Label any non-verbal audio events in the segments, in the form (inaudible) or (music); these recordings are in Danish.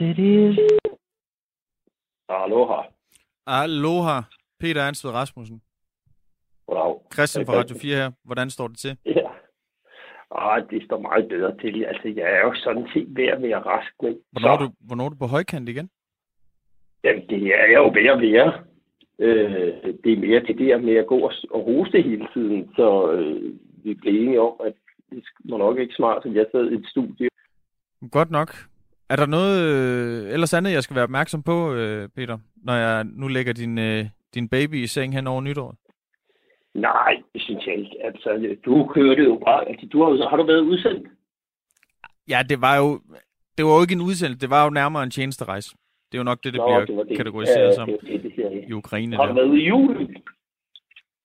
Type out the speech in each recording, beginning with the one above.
it is. Aloha. Aloha. Peter Ansved Rasmussen. Goddag. Christian fra Radio 4 her. Hvordan står det til? Ja. Ah, det står meget bedre til. Altså, jeg er jo sådan set ved at være rask, men... Hvornår er, så, du, hvornår er du på højkant igen? Jamen, det er jeg jo ved at være. Øh, det er mere det der med at gå og, og hoste hele tiden, så øh, vi blev enige om, at det var nok ikke smart, at jeg sad i et studie. Godt nok. Er der noget øh, ellers andet, jeg skal være opmærksom på, øh, Peter, når jeg nu lægger din, øh, din baby i seng hen over nytåret? Nej, det synes jeg ikke. Altså, du kørte jo bare... Altså, du har, har du været udsendt? Ja, det var jo det var jo ikke en udsendelse, det var jo nærmere en tjenesterejse. Det er jo nok det, det Nå, bliver det var det. kategoriseret Ja, som det, det, det, i Ukraine. Har du Der. været i julen?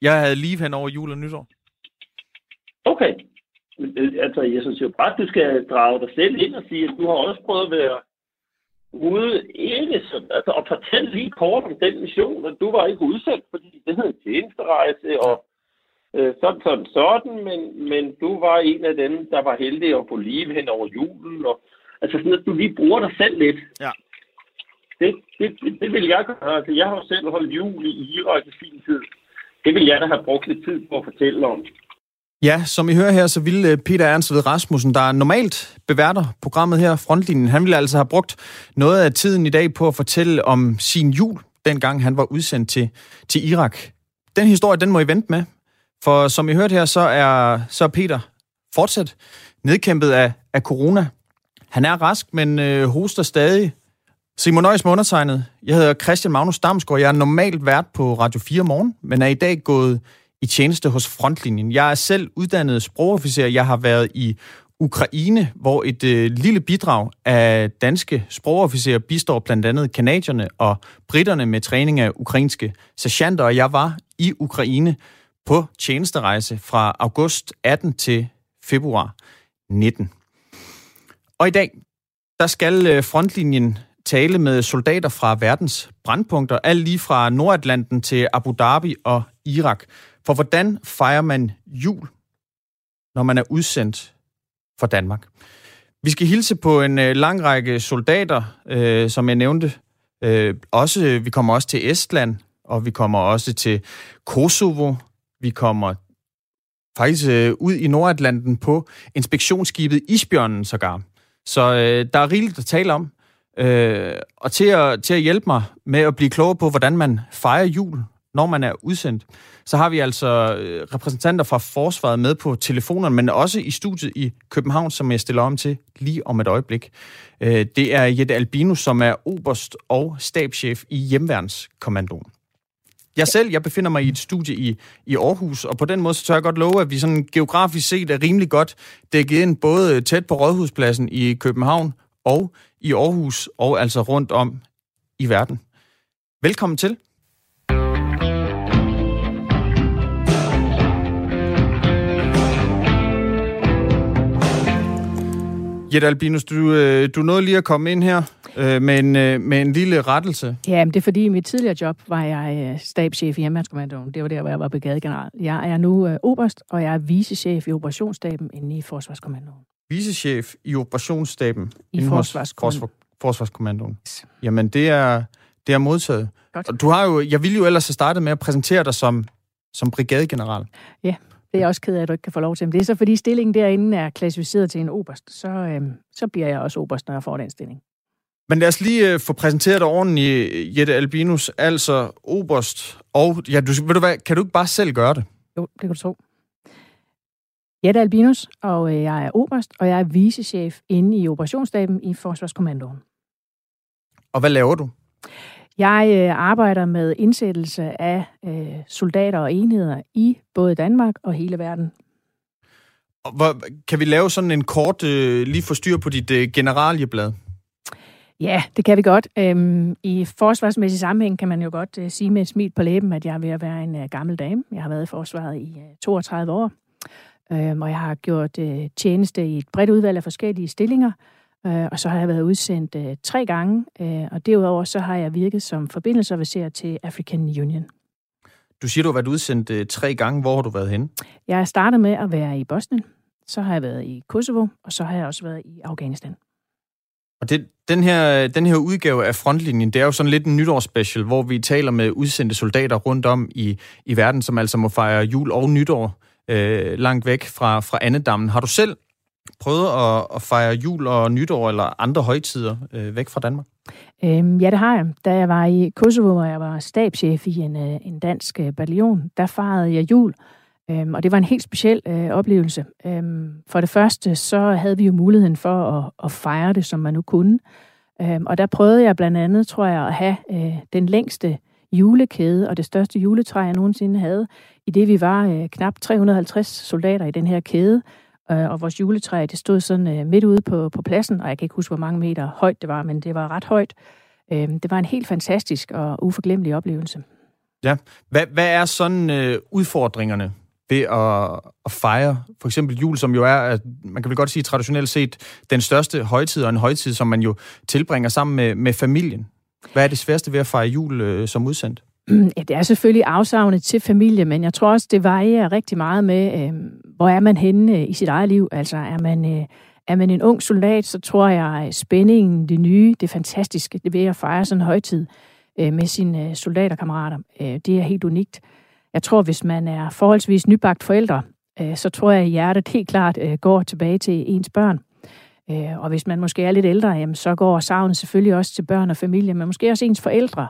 Jeg havde lige hen over jul og nytår. Okay. Øh, Altså, jeg synes jo bare, at du skal drage dig selv ind og sige, at du har også prøvet at være ude ikke så, altså, og fortælle lige kort om den mission, at du var ikke udsendt, fordi det hed en tjenesterejse, og øh, sådan, sådan, sådan, men, men du var en af dem, der var heldig at få liv hen over julen, og altså sådan, at du lige bruger dig selv lidt. Ja. Det, det, det, det vil jeg gøre. Altså, jeg har jo selv holdt jul i Irak i sin tid. Det vil jeg da have brugt lidt tid på at fortælle om. Ja, som I hører her, så ville øh, Peter Ernst ved Rasmussen, der normalt beværter programmet her, Frontlinjen, han ville altså have brugt noget af tiden i dag på at fortælle om sin jul, dengang han var udsendt til, til Irak. Den historie, den må I vente med, for som I hørte her, så er, så er Peter fortsat nedkæmpet af, af corona. Han er rask, men øh, hoster stadig. Simon Nøjes med undertegnet. Jeg hedder Christian Magnus Damsgaard. Jeg er normalt vært på Radio 4 morgen, men er i dag gået i tjeneste hos Frontlinjen. Jeg er selv uddannet sprogofficer. Jeg har været i Ukraine, hvor et øh, lille bidrag af danske sprogofficerer bistår blandt andet kanadierne og britterne med træning af ukrainske sergeanter, og jeg var i Ukraine på tjenesterejse fra august 18 til februar 19. Og i dag, der skal øh, Frontlinjen tale med soldater fra verdens brandpunkter, alt lige fra Nordatlanten til Abu Dhabi og Irak. For hvordan fejrer man jul, når man er udsendt for Danmark? Vi skal hilse på en øh, lang række soldater, øh, som jeg nævnte. Øh, også, vi kommer også til Estland, og vi kommer også til Kosovo. Vi kommer faktisk øh, ud i Nordatlanten på inspektionsskibet Isbjørnen sågar. Så øh, der er rigeligt at tale om. Øh, og til at, til at hjælpe mig med at blive klogere på, hvordan man fejrer jul, når man er udsendt, så har vi altså øh, repræsentanter fra Forsvaret med på telefonerne, men også i studiet i København, som jeg stiller om til lige om et øjeblik. Øh, det er Jette Albinus, som er oberst og stabschef i Hjemværnskommandoen. Jeg selv, jeg befinder mig i et studie i, i Aarhus, og på den måde så tør jeg godt love, at vi sådan geografisk set er rimelig godt dækket ind, både tæt på Rådhuspladsen i København og i Aarhus, og altså rundt om i verden. Velkommen til. Jette Albinus, du, øh, du nåede lige at komme ind her øh, med, en, øh, med en lille rettelse. Ja, men det er fordi i mit tidligere job var jeg øh, stabschef i Hjemmeværnskommandoen. Det var der, hvor jeg var brigadegeneral. Jeg er nu øh, oberst, og jeg er vicechef i operationsstaben inde i Forsvarskommandoen. Vicechef i operationsstaben I Forsvarskommandoen. Forsvar, Forsvarskommandoen. Jamen, det er, det er modtaget. Godt. Og du har jo, jeg ville jo ellers have startet med at præsentere dig som, som brigadegeneral. Det er jeg også ked af, at du ikke kan få lov til. Men det er så, fordi stillingen derinde er klassificeret til en oberst. Så, øh, så bliver jeg også oberst, når jeg får den stilling. Men lad os lige øh, få præsenteret dig ordentligt, Jette Albinus, altså oberst. Og ja, du, ved du hvad, kan du ikke bare selv gøre det? Jo, det kan du tro. Jette Albinus, og øh, jeg er oberst, og jeg er vicechef inde i operationsstaben i Forsvarskommandoen. Og hvad laver du? Jeg øh, arbejder med indsættelse af øh, soldater og enheder i både Danmark og hele verden. Hvor, kan vi lave sådan en kort, øh, lige få styr på dit øh, generalieblad? Ja, det kan vi godt. Øhm, I forsvarsmæssig sammenhæng kan man jo godt øh, sige med et smil på læben, at jeg er ved at være en øh, gammel dame. Jeg har været i forsvaret i øh, 32 år, øhm, og jeg har gjort øh, tjeneste i et bredt udvalg af forskellige stillinger, øh, og så har jeg været udsendt øh, tre gange, øh, og derudover så har jeg virket som forbindelsesofficer til African Union. Du siger, du har været udsendt øh, tre gange. Hvor har du været henne? Jeg startede med at være i Bosnien, Så har jeg været i Kosovo, og så har jeg også været i Afghanistan. Og det, den, her, den her udgave af Frontlinjen, det er jo sådan lidt en nytårsspecial, hvor vi taler med udsendte soldater rundt om i, i verden, som altså må fejre jul og nytår øh, langt væk fra, fra andedammen. Har du selv prøvet at, at fejre jul og nytår eller andre højtider øh, væk fra Danmark? Øhm, ja, det har jeg. Da jeg var i Kosovo, hvor jeg var stabschef i en, øh, en dansk øh, bataljon, der fejrede jeg jul. Øhm, og det var en helt speciel øh, oplevelse. Øhm, for det første, så havde vi jo muligheden for at, at fejre det, som man nu kunne. Øhm, og der prøvede jeg blandt andet, tror jeg, at have øh, den længste julekæde og det største juletræ, jeg nogensinde havde, i det vi var øh, knap 350 soldater i den her kæde, øh, og vores juletræ, det stod sådan øh, midt ude på, på pladsen, og jeg kan ikke huske, hvor mange meter højt det var, men det var ret højt. Øh, det var en helt fantastisk og uforglemmelig oplevelse. Ja. Hvad, hvad er sådan øh, udfordringerne ved at, at fejre for eksempel jul, som jo er, at man kan vel godt sige traditionelt set, den største højtid, og en højtid, som man jo tilbringer sammen med, med familien? Hvad er det sværeste ved at fejre jul øh, som udsendt? (clears throat) Ja, det er selvfølgelig afsavnet til familie, men jeg tror også, det varierer rigtig meget med, øh, hvor er man henne øh, i sit eget liv. Altså er man, øh, er man en ung soldat, så tror jeg, øh, spændingen, det nye, det fantastiske, det ved at fejre sådan en højtid med sine soldaterkammerater, det er helt unikt. Jeg tror, hvis man er forholdsvis nybagt forældre, så tror jeg, at hjertet helt klart går tilbage til ens børn. Og hvis man måske er lidt ældre, jamen, så går savnet selvfølgelig også til børn og familie, men måske også ens forældre.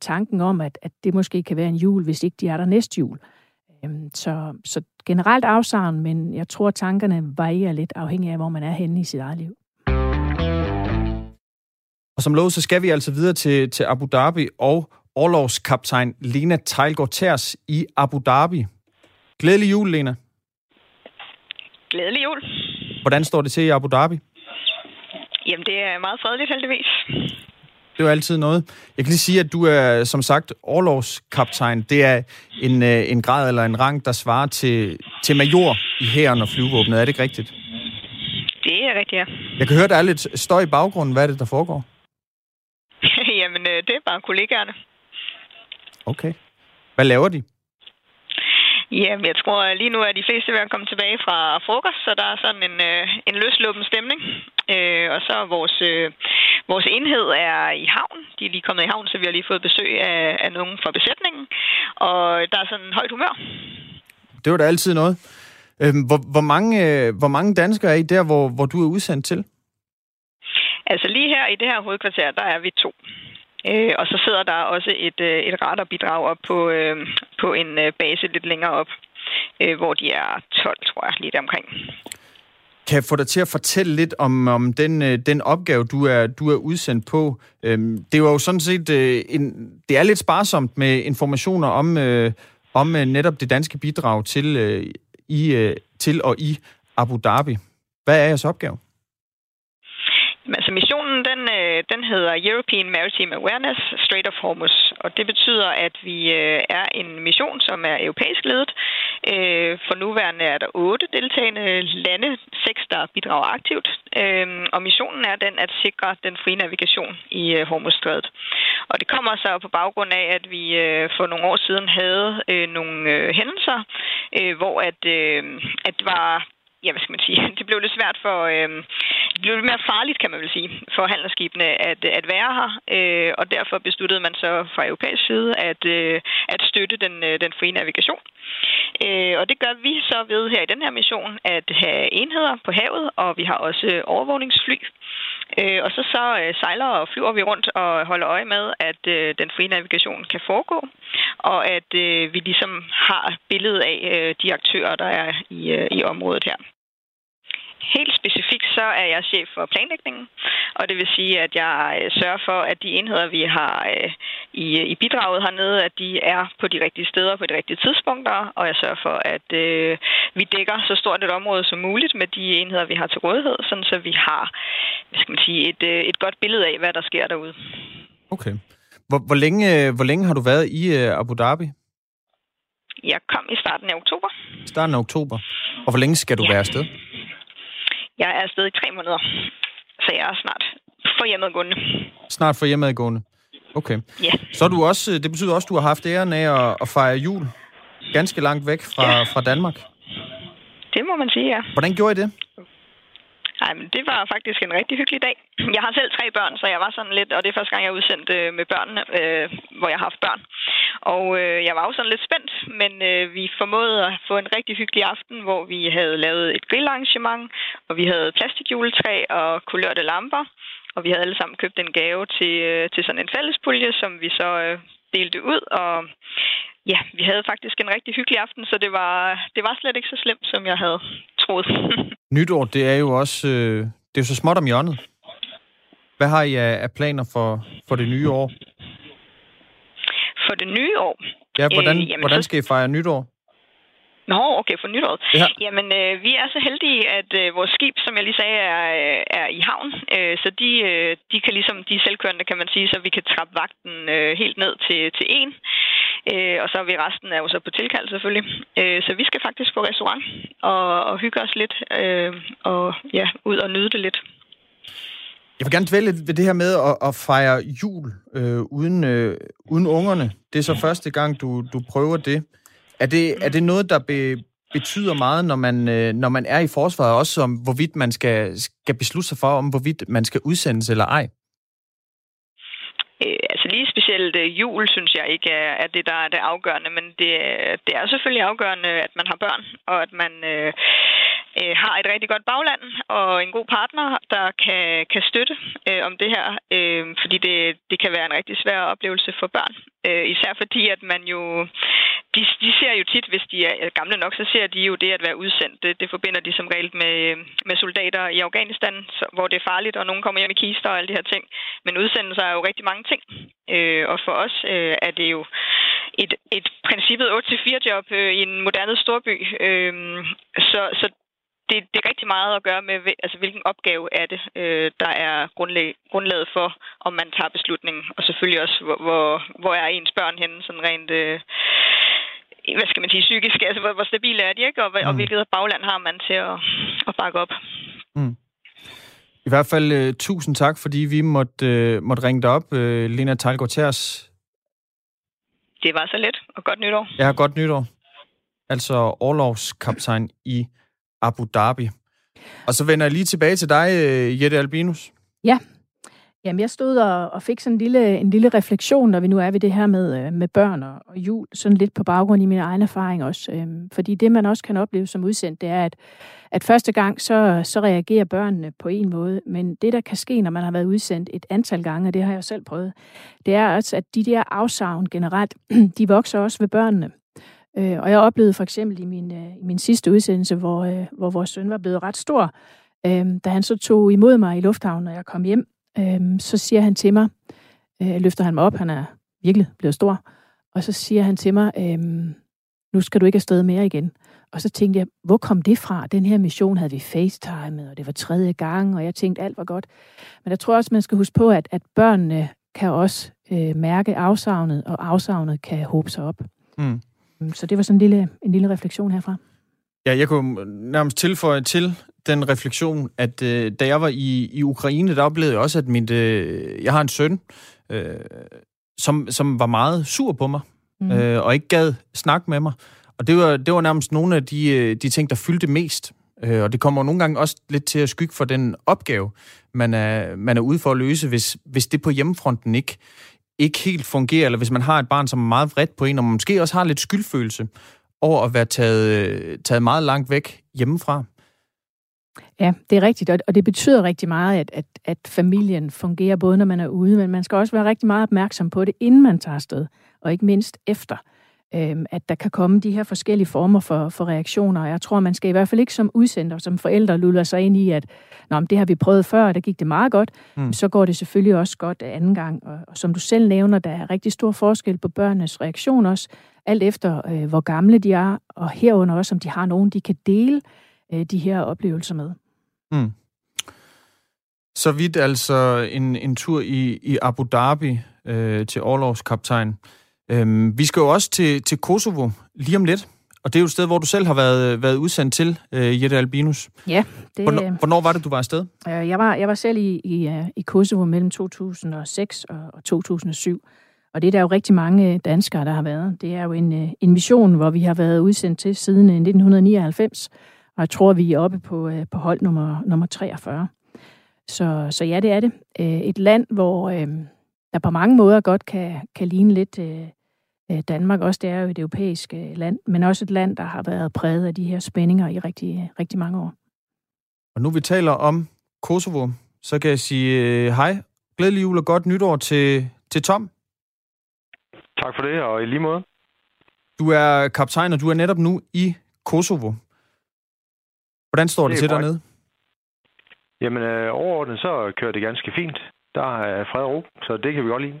Tanken om, at, at det måske kan være en jul, hvis ikke de er der næste jul. Øh, så, så generelt afsavn, men jeg tror, tankerne varierer lidt afhængig af, hvor man er henne i sit eget liv. Og som lovet, så skal vi altså videre til, til Abu Dhabi og overlovskaptajn Lena Tejlgaard Ters i Abu Dhabi. Glædelig jul, Lena. Glædelig jul. Hvordan står det til i Abu Dhabi? Jamen, det er meget fredeligt heldigvis. Det er jo altid noget. Jeg kan lige sige, at du er, som sagt, overlovskaptajn. Det er en, øh, en grad eller en rang, der svarer til, til major i hæren og flyvåbnet. Er det ikke rigtigt? Det er rigtigt, ja. Jeg kan høre, der er lidt støj i baggrunden. Hvad er det, der foregår? (laughs) Jamen, øh, det er bare kollegaerne. Okay. Hvad laver de? Jamen, jeg tror, lige nu er de fleste ved at komme tilbage fra frokost, så der er sådan en, øh, en løsluppen stemning. Øh, og så vores, øh, vores enhed er i havn. De er lige kommet i havn, så vi har lige fået besøg af, af nogen fra besætningen. Og der er sådan en højt humør. Det var da altid noget. Øh, hvor, hvor, mange, øh, hvor mange danskere er I der, hvor, hvor du er udsendt til? Altså lige her i det her hovedkvarter, der er vi to. Øh, og så sidder der også et, øh, et radarbidrag op på, øh, på en øh, base lidt længere op, øh, hvor de er 12, tror jeg, lige omkring. Kan jeg få dig til at fortælle lidt om, om den, øh, den opgave, du er, du er udsendt på? Øhm, det var jo sådan set øh, en, det er lidt sparsomt med informationer om, øh, om øh, netop det danske bidrag til, øh, i, øh, til og i Abu Dhabi. Hvad er jeres opgave? Altså missionen, den, øh, den hedder European Maritime Awareness Strait of Hormuz, og det betyder, at vi øh, er en mission, som er europæisk ledet. Øh, for nuværende er der otte deltagende lande, seks der bidrager aktivt, og missionen er den at sikre den frie navigation i Hormuzstrædet. Og det kommer så på baggrund af, at vi for nogle år siden havde nogle hændelser, hvor at, at det var ja, hvad skal man sige, det blev lidt svært for, øh, det blev lidt mere farligt, kan man vel sige, for handelsskibene at, at være her, øh, og derfor besluttede man så fra europæisk side at, øh, at støtte den, øh, den frie navigation. Øh, og det gør vi så ved her i den her mission at have enheder på havet, og vi har også øh, overvågningsfly. Øh, og så, så øh, sejler og flyver vi rundt og holder øje med, at øh, den frie navigation kan foregå, og at øh, vi ligesom har billedet af øh, de aktører, der er i, øh, i området her. Helt specifikt så er jeg chef for planlægningen, og det vil sige, at jeg øh, sørger for, at de enheder, vi har øh, i, i bidraget hernede, at de er på de rigtige steder på de rigtige tidspunkter, og jeg sørger for, at øh, vi dækker så stort et område som muligt med de enheder, vi har til rådighed, sådan så vi har hvad skal man sige, et, øh, et godt billede af, hvad der sker derude. Okay. Hvor, hvor, længe, hvor længe har du været i Abu Dhabi? Jeg kom i starten af oktober. Starten af oktober. Og hvor længe skal du ja. være afsted? Jeg er afsted i tre måneder, så jeg er snart for hjemmeadgående. Snart for hjemmeadgående. Okay. Ja. Så er du også, det betyder også, at du har haft æren af at, at fejre jul ganske langt væk fra, ja. fra Danmark. Det må man sige, ja. Hvordan gjorde I det? Nej, men det var faktisk en rigtig hyggelig dag. Jeg har selv tre børn, så jeg var sådan lidt, og det er første gang, jeg er udsendt øh, med børnene, øh, hvor jeg har haft børn. Og øh, jeg var også sådan lidt spændt, men øh, vi formåede at få en rigtig hyggelig aften, hvor vi havde lavet et grillarrangement, og vi havde plastikjuletræ og kulørte lamper, og vi havde alle sammen købt en gave til, øh, til sådan en fællespulje, som vi så øh, delte ud, og ja, vi havde faktisk en rigtig hyggelig aften, så det var, det var slet ikke så slemt, som jeg havde troet. (laughs) Nytår, det er jo også øh, det er jo så småt om hjørnet. Hvad har I af, af planer for, for det nye år? For det nye år? Ja, hvordan, Øh, jamen, hvordan skal I fejre nytår? Nå, okay, for nytåret. Ja. Jamen, øh, vi er så heldige, at øh, vores skib, som jeg lige sagde, er, øh, er i havn. Øh, så de, øh, de kan ligesom, de selvkørende, kan man sige, så vi kan trappe vagten øh, helt ned til, til en. Øh, og så er vi resten er jo så på tilkald selvfølgelig. Øh, så vi skal faktisk på restaurant og, og hygge os lidt. Øh, og ja, ud og nyde det lidt. Jeg vil gerne dvæle lidt ved det her med at, at fejre jul øh, uden, øh, uden ungerne. Det er så første gang, du, du prøver det. Er det, er det noget, der be, betyder meget, når man, øh, når man er i forsvaret, også om hvorvidt man skal, skal beslutte sig for, om hvorvidt man skal udsendes eller ej? Øh, altså lige specielt øh, jul, synes jeg ikke er, er det, der er det afgørende, men det, er- det er selvfølgelig afgørende, at man har børn, og at man øh, øh, har et rigtig godt bagland og en god partner, der kan, kan støtte øh, om det her, øh, fordi det, det kan være en rigtig svær oplevelse for børn. Øh, især fordi, at man jo de, de ser jo tit, hvis de er gamle nok, så ser de jo det at være udsendt. Det, det forbinder de som regel med, med soldater i Afghanistan, så, hvor det er farligt, og nogen kommer hjem i kister og alle de her ting. Men udsendelser er jo rigtig mange ting. Øh, og for os øh, er det jo et, et princippet 8-4 job øh, i en moderne storby. Øh, så, så det, det er rigtig meget at gøre med, altså, hvilken opgave er det, øh, der er grundlag, grundlaget for, om man tager beslutningen. Og selvfølgelig også, hvor, hvor, hvor er ens børn henne, sådan rent... Øh, hvad skal man sige, psykisk, altså hvor, hvor stabile er de, ikke? Og, mm. og Mm. hvilket bagland har man til at, at bakke op. I hvert fald uh, tusind tak, fordi vi måtte, uh, måtte ringe dig op, uh, Lena Talgaard Ters. Det var så let, og godt nytår. Har godt nytår. Altså overlovskaptajn i Abu Dhabi. Og så vender jeg lige tilbage til dig, øh, Jette Albinus. Ja. Jamen, jeg stod og, og fik sådan en lille, en lille refleksion, når vi nu er ved det her med, øh, med børn og, og jul, sådan lidt på baggrund i min egen erfaring også. Øhm, fordi det, man også kan opleve som udsendt, det er, at, at første gang, så, så reagerer børnene på en måde, men det, der kan ske, når man har været udsendt et antal gange, og det har jeg selv prøvet, det er også, at de der afsavn generelt, (clears throat) de vokser også ved børnene. Øh, og jeg oplevede for eksempel i min, øh, i min sidste udsendelse, hvor, øh, hvor vores søn var blevet ret stor, øh, da han så tog imod mig i lufthavnen, når jeg kom hjem, øh, så siger han til mig, øh, løfter han mig op, han er virkelig blevet stor, og så siger han til mig, øh, nu skal du ikke afsted mere igen. Og så tænkte jeg, hvor kom det fra? Den her mission havde vi facetimet, og det var tredje gang, og jeg tænkte, alt var godt. Men jeg tror også, man skal huske på, at, at børnene kan også øh, mærke afsavnet, og afsavnet kan håbe sig op. Mm. Så det var sådan en lille, en lille refleksion herfra. Ja, jeg kunne nærmest tilføje til den refleksion, at øh, da jeg var i, i Ukraine, der oplevede jeg også, at mit, øh, jeg har en søn, øh, som, som var meget sur på mig, mm. øh, og ikke gad snakke med mig. Og det var, det var nærmest nogle af de, øh, de ting, der fyldte mest. Øh, og det kommer nogle gange også lidt til at skygge for den opgave, man er, man er ude for at løse, hvis, hvis det på hjemmefronten ikke, ikke helt fungerer, eller hvis man har et barn, som er meget vredt på en, og man måske også har lidt skyldfølelse over at være taget, øh, taget meget langt væk hjemmefra. Ja, det er rigtigt, og- og det betyder rigtig meget, at, at, at familien fungerer både, når man er ude, men man skal også være rigtig meget opmærksom på det, inden man tager afsted, og ikke mindst efter, øhm, at der kan komme de her forskellige former for, for reaktioner. Jeg tror, man skal i hvert fald ikke som udsender, som forældre, lulle sig ind i, at Nå, men det har vi prøvet før, og der gik det meget godt, Mm. så går det selvfølgelig også godt anden gang. Og, og som du selv nævner, der er rigtig stor forskel på børnenes reaktion også, alt efter øh, hvor gamle de er, og herunder også, om de har nogen, de kan dele øh, de her oplevelser med. Mm. Så vidt altså en, en tur i, i Abu Dhabi øh, til overlovskaptajn. Øhm, vi skal jo også til, til Kosovo lige om lidt, og det er jo et sted, hvor du selv har været, været udsendt til, øh, Jette Albinus. Ja, det, Hvornår, hvornår var det, du var afsted? Øh, Jeg var, jeg var selv i, i, øh, i Kosovo mellem 2006 og, og 2007. Og det er der jo rigtig mange danskere, der har været. Det er jo en, øh, en mission, hvor vi har været udsendt til siden øh, 1999. Og jeg tror, vi er oppe på, øh, på hold nummer, nummer 43. Så, så ja, det er det. Øh, et land, hvor øh, der på mange måder godt kan, kan ligne lidt øh, øh, Danmark. Også det er jo et europæisk øh, land, men også et land, der har været præget af de her spændinger i rigtig, rigtig mange år. Og nu vi taler om Kosovo, så kan jeg sige øh, hej, glædelig jul og godt nytår til, til Tom. Tak for det, og i lige måde. Du er kaptajn, og du er netop nu i Kosovo. Hvordan står det, det til korrekt. dernede? Jamen, øh, overordnet så kører det ganske fint. Der er fred og ro, så det kan vi godt lide.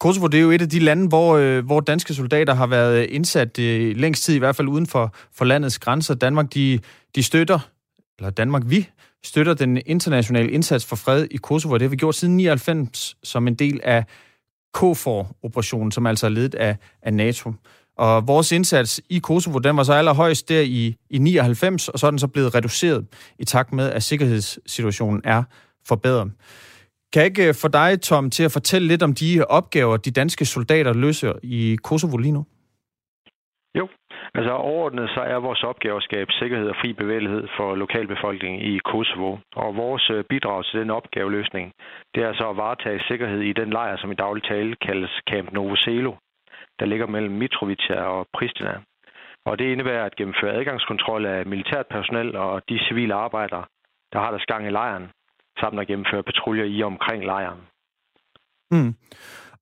Kosovo, det er jo et af de lande, hvor, øh, hvor danske soldater har været indsat øh, længst tid, i hvert fald uden for, for landets grænser. Danmark, de, de støtter, eller Danmark, vi støtter den internationale indsats for fred i Kosovo. Det har vi gjort siden 99 som en del af KFOR-operationen, som altså er ledet af, af NATO. Og vores indsats i Kosovo, den var så allerhøjst der i, i 99, og så er den så blevet reduceret i takt med, at sikkerhedssituationen er forbedret. Kan jeg ikke øh, få dig, Tom, til at fortælle lidt om de opgaver, de danske soldater løser i Kosovo lige nu? Jo, altså overordnet så er vores opgave at skabe sikkerhed og fri bevægelighed for lokalbefolkningen i Kosovo. Og vores øh, bidrag til den opgaveløsning, det er så at varetage sikkerhed i den lejr, som i daglig tale kaldes Camp Novoselo, der ligger mellem Mitrovica og Pristina. Og det indebærer at gennemføre adgangskontrol af militært personel og de civile arbejdere, der har deres gang i lejren, samt at gennemføre patruljer i omkring lejren. Mm.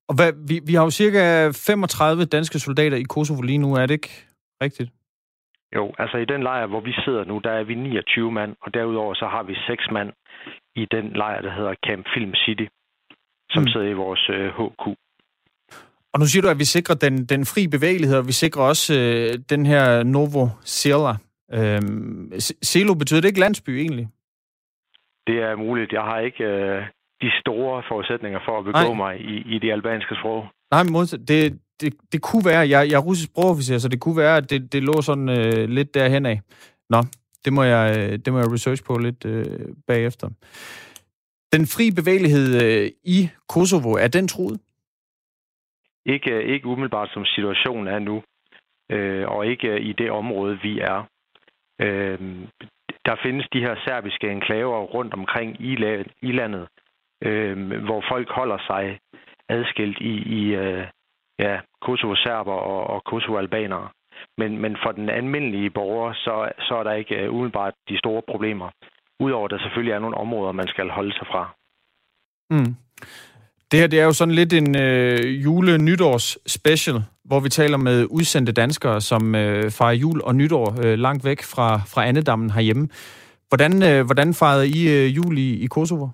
Og hvad, vi, vi har jo cirka 35 danske soldater i Kosovo lige nu, er det ikke rigtigt? Jo, altså i den lejr, hvor vi sidder nu, der er vi 29 mand, og derudover så har vi 6 mand i den lejr, der hedder Camp Film City, som mm. sidder i vores øh, HQ. Og nu siger du, at vi sikrer den, den fri bevægelighed, og vi sikrer også øh, den her Novo Sela. Øh, Selo betyder det ikke landsby egentlig? Det er muligt. Jeg har ikke øh, de store forudsætninger for at begå Nej. mig i, i det albanske sprog. Nej, men det, det, det kunne være, jeg, jeg er russisk sprogofficer, så det kunne være, at det, det lå sådan øh, lidt derhen af. Nå, det må jeg, øh, det må jeg research på lidt øh, bagefter. Den fri bevægelighed øh, i Kosovo, er den truet? Ikke, ikke umiddelbart som situationen er nu, øh, og ikke i det område, vi er. Øh, der findes de her serbiske enklaver rundt omkring i, i landet, øh, hvor folk holder sig adskilt i, i øh, ja, Kosovo-serber og, og Kosovo-albanere. Men, men for den almindelige borger, så, så er der ikke øh, udenbart de store problemer. Udover at der selvfølgelig er nogle områder, man skal holde sig fra. Mm. Det her det er jo sådan lidt en øh, jule-nytårs-special, hvor vi taler med udsendte danskere, som øh, fejrer jul og nytår øh, langt væk fra, fra andedammen herhjemme. Hvordan, øh, hvordan fejrede I øh, jul i, i Kosovo?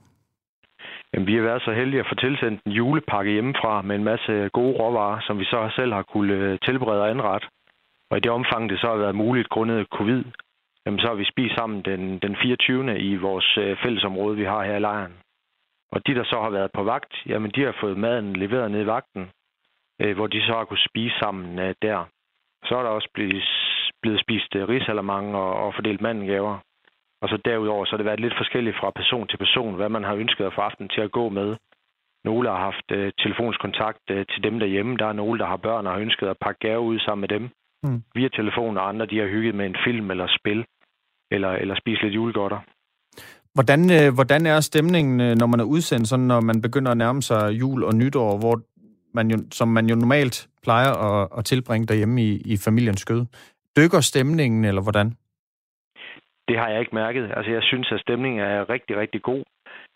Jamen, vi har været så heldige at få tilsendt en julepakke hjemmefra med en masse gode råvarer, som vi så selv har kunne øh, tilberede og anrette. Og i det omfang, det så har været muligt grundet covid, jamen, så har vi spist sammen den, den 24. i vores øh, fællesområde, vi har her i lejren. Og de, der så har været på vagt, jamen de har fået maden leveret ned i vagten, øh, hvor de så har kunne spise sammen øh, der. Så er der også blevet, blevet spist øh, risalamang og, og fordelt mandengaver. Og så derudover, så har det været lidt forskelligt fra person til person, hvad man har ønsket at få aften til at gå med. Nogle har haft øh, telefonskontakt øh, til dem derhjemme. Der er nogle, der har børn og har ønsket at pakke gave ud sammen med dem mm. via telefon, og andre de har hygget med en film eller spil, eller, eller spist lidt julegodter. Hvordan, øh, hvordan er stemningen, øh, når man er udsendt, sådan når man begynder at nærme sig jul og nytår, hvor man jo, som man jo normalt plejer at, at tilbringe derhjemme i, i familiens skød? Dykker stemningen, eller hvordan? Det har jeg ikke mærket. Altså, jeg synes, at stemningen er rigtig, rigtig god.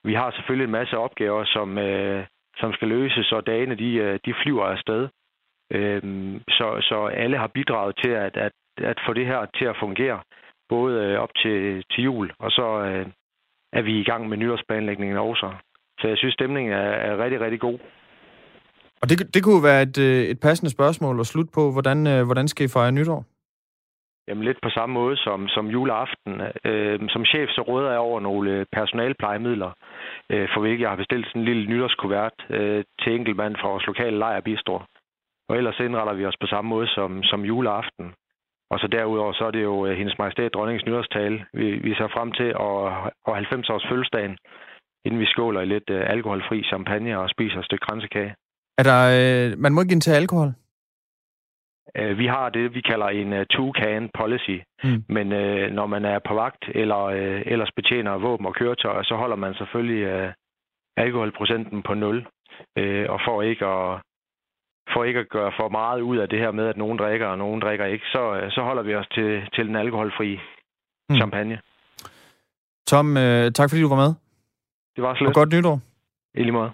Vi har selvfølgelig en masse opgaver, som, øh, som skal løses, og dagene de, øh, de flyver afsted. Øhm, så, så alle har bidraget til at, at, at få det her til at fungere, både øh, op til, til jul, og så øh, er vi i gang med nyårsplanlægningen også. Så jeg synes, stemningen er, er rigtig, rigtig god. Og det, det kunne være et, øh, et passende spørgsmål at slutte på. Hvordan, øh, hvordan skal I fejre nytår? Jamen lidt på samme måde som, som juleaften. Øh, som chef så råder jeg over nogle øh, personalplejemidler, øh, for hvilket jeg har bestilt sådan en lille nytårskuvert øh, til enkeltmand fra vores lokale lejrbistro. Og ellers indretter vi os på samme måde som, som juleaften. Og så derudover, så er det jo hendes majestæt dronningens nytårstale. Vi, vi ser frem til og, og 90 års fødselsdagen, inden vi skåler i lidt øh, alkoholfri champagne og spiser et stykke kransekage. Er der, øh, man må ikke indtage alkohol? Øh, vi har det, vi kalder en uh, two-can policy. Mm. Men uh, når man er på vagt eller uh, ellers betjener våben og køretøjer, så holder man selvfølgelig uh, alkoholprocenten på nul. Uh, og for ikke at for ikke at gøre for meget ud af det her med, at nogen drikker og nogen drikker ikke, så, så holder vi os til, til den alkoholfri mm. champagne. Tom, øh, tak fordi du var med. Det var slet. Og godt nytår. I lige måde.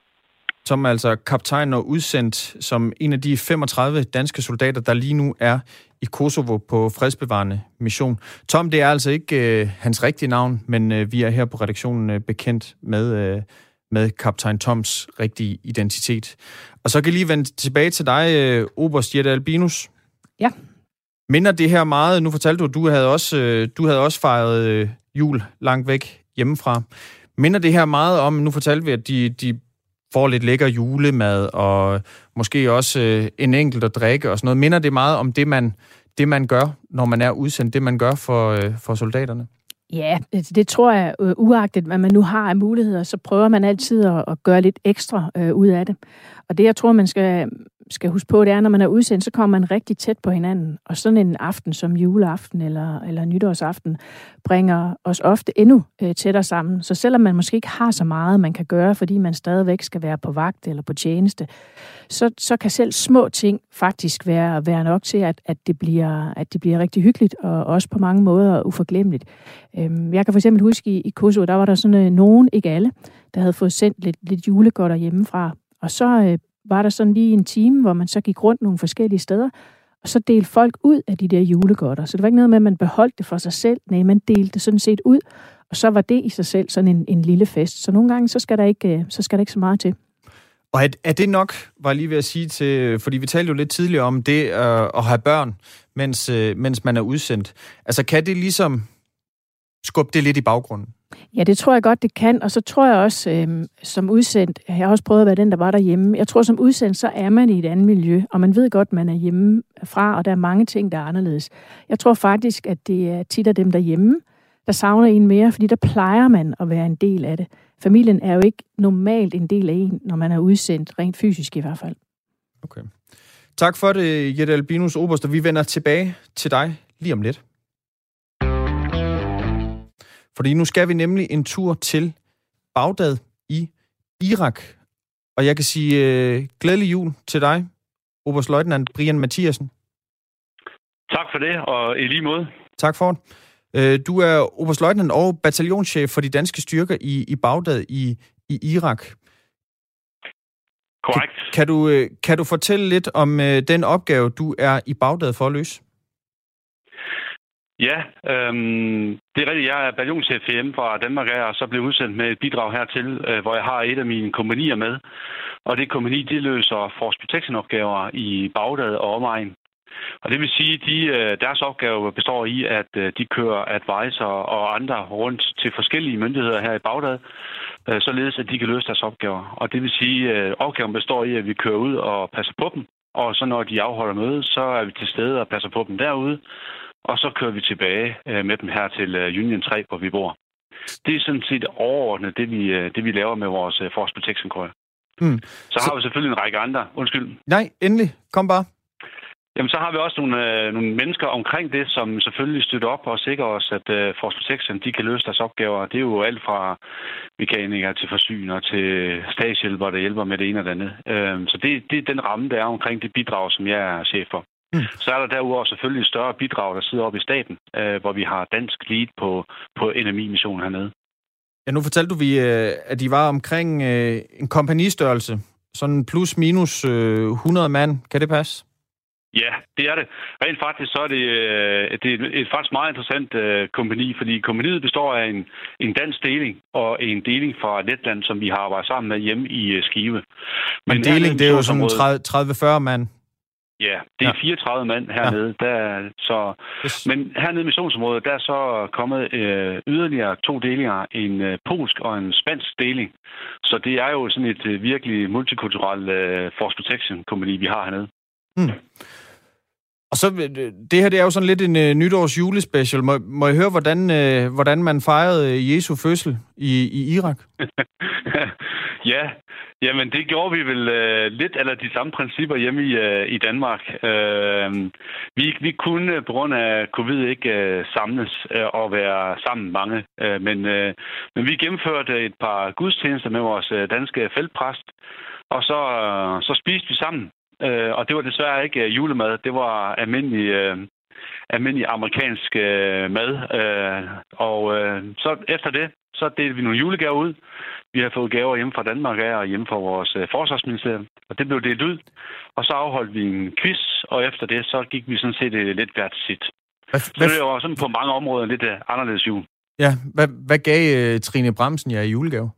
Tom er altså kaptajn og udsendt som en af de 35 danske soldater, der lige nu er i Kosovo på fredsbevarende mission. Tom, det er altså ikke øh, hans rigtige navn, men øh, vi er her på redaktionen øh, bekendt med, øh, med kaptajn Toms rigtige identitet. Og så kan jeg lige vende tilbage til dig, øh, Oberst Jette Albinus. Ja. Minder det her meget, nu fortalte du, at du havde også, øh, du havde også fejret øh, jul langt væk hjemmefra. Minder det her meget om, nu fortalte vi, at de, de får lidt lækker julemad, og måske også øh, en enkelt at drikke og sådan noget. Minder det meget om det, man, det, man gør, når man er udsendt, det man gør for, øh, for soldaterne? Ja, det, tror jeg, øh, uagtet hvad man nu har af muligheder, så prøver man altid at, at gøre lidt ekstra øh, ud af det. Og det, jeg tror, man skal, skal huske på, det er, når man er udsendt, så kommer man rigtig tæt på hinanden. Og sådan en aften som juleaften eller, eller nytårsaften bringer os ofte endnu øh, tættere sammen. Så selvom man måske ikke har så meget, man kan gøre, fordi man stadigvæk skal være på vagt eller på tjeneste, så, så kan selv små ting faktisk være, være nok til, at, at, det bliver, at det bliver rigtig hyggeligt og også på mange måder uforglemmeligt. Øhm, jeg kan for eksempel huske i, i Kosovo, der var der sådan øh, nogen, ikke alle, der havde fået sendt lidt, lidt julegodter hjemmefra. Og så øh, var der sådan lige en time, hvor man så gik rundt nogle forskellige steder, og så delte folk ud af de der julegodter. Så det var ikke noget med, at man beholdt det for sig selv. Nej, man delte det sådan set ud, og så var det i sig selv sådan en, en lille fest. Så nogle gange, så skal der ikke øh, så, skal der ikke så meget til. Og er, er det nok, var jeg lige ved at sige til, fordi vi talte jo lidt tidligere om det øh, at have børn, mens, øh, mens man er udsendt. Altså kan det ligesom skubbe det lidt i baggrunden? Ja, det tror jeg godt, det kan. Og så tror jeg også, øh, som udsendt, jeg har også prøvet at være den, der var derhjemme. Jeg tror, som udsendt, så er man i et andet miljø, og man ved godt, man er hjemme fra, og der er mange ting, der er anderledes. Jeg tror faktisk, at det er tit af dem derhjemme, der savner en mere, fordi der plejer man at være en del af det. Familien er jo ikke normalt en del af en, når man er udsendt, rent fysisk i hvert fald. Okay. Tak for det, Jette Albinus Oberst, og vi vender tilbage til dig lige om lidt. Fordi nu skal vi nemlig en tur til Bagdad i Irak. Og jeg kan sige uh, glædelig jul til dig, Oberstløjtnant Brian Mathiasen. Tak for det, og i lige måde. Tak for det. Uh, du er oberstløjtnant og bataljonschef for de danske styrker i, i Bagdad i, i Irak. Korrekt. Kan, kan, du, uh, kan du fortælle lidt om uh, den opgave, du er i Bagdad for at løse? Ja, øhm, det er rigtigt. Jeg er bataljonschef hjemme fra Danmark er, og så blev udsendt med et bidrag hertil, øh, hvor jeg har et af mine kompanier med. Og det kompani, de løser force protection-opgaver i Bagdad og omegn. Og det vil sige, at de, øh, deres opgave består i, at øh, de kører advisor og andre rundt til forskellige myndigheder her i Bagdad, øh, således at de kan løse deres opgaver. Og det vil sige, at opgaven består i, at vi kører ud og passer på dem, og så når de afholder møde, så er vi til stede og passer på dem derude, og så kører vi tilbage øh, med dem her til øh, Union 3, hvor vi bor. Det er sådan set overordnet det, vi, øh, det, vi laver med vores Force Protection Core. Mm. Så, så har vi selvfølgelig en række andre. Undskyld. Nej, endelig. Kom bare. Jamen, så har vi også nogle, øh, nogle mennesker omkring det, som selvfølgelig støtter op og sikrer os, at øh, Force Protection de kan løse deres opgaver. Det er jo alt fra mekanikere til forsyner til statshjælpere, der hjælper med det ene og det andet. Øh, så det, det er den ramme, der er omkring det bidrag, som jeg er chef for. Mm. Så er der derudover selvfølgelig et større bidrag, der sidder oppe i staten, øh, hvor vi har dansk lead på, på NMI-missionen hernede. Ja, nu fortalte du, vi, øh, at de var omkring øh, en kompanistørrelse, sådan plus minus øh, 100 mand. Kan det passe? Ja, det er det. Rent faktisk så er det, øh, det er et faktisk meget interessant øh, kompani, fordi kompaniet består af en, en dansk deling og en deling fra Letland, som vi har arbejdet sammen med hjemme i øh, Skive. Men, Men deling, det er jo sådan 30-40 mand. Ja, det er ja. 34 mand hernede. Ja. Der, så, yes. Men hernede i missionsområdet, der er så kommet øh, yderligere to delinger. En øh, polsk og en spansk deling. Så det er jo sådan et øh, virkelig multikulturelt øh, force protection company, vi har hernede. Mm. Og så, øh, det her det er jo sådan lidt en øh, uh, nytårs julespecial. Må, må jeg høre, hvordan, uh, hvordan man fejrede Jesu fødsel i, i Irak? (laughs) Ja, jamen det gjorde vi vel øh, lidt eller de samme principper hjemme i, øh, i Danmark. Øh, vi, vi kunne på grund af covid ikke øh, samles øh, og være sammen mange, øh, men, øh, men vi gennemførte et par gudstjenester med vores øh, danske feltpræst, og så, øh, så spiste vi sammen. Øh, og det var desværre ikke øh, julemad, det var almindelig... Øh, almindelig amerikansk øh, mad. Øh, og øh, så efter det, så delte vi nogle julegaver ud. Vi har fået gaver hjemme fra Danmark af og hjemme fra vores øh, forsvarsministerium, og det blev delt ud. Og så afholdt vi en quiz, og efter det, så gik vi sådan set øh, lidt hvert sit. Hvad, Så det var sådan på mange områder lidt øh, anderledes jul. ja, hvad, hvad gav øh, Trine Bremsen jer i julegave?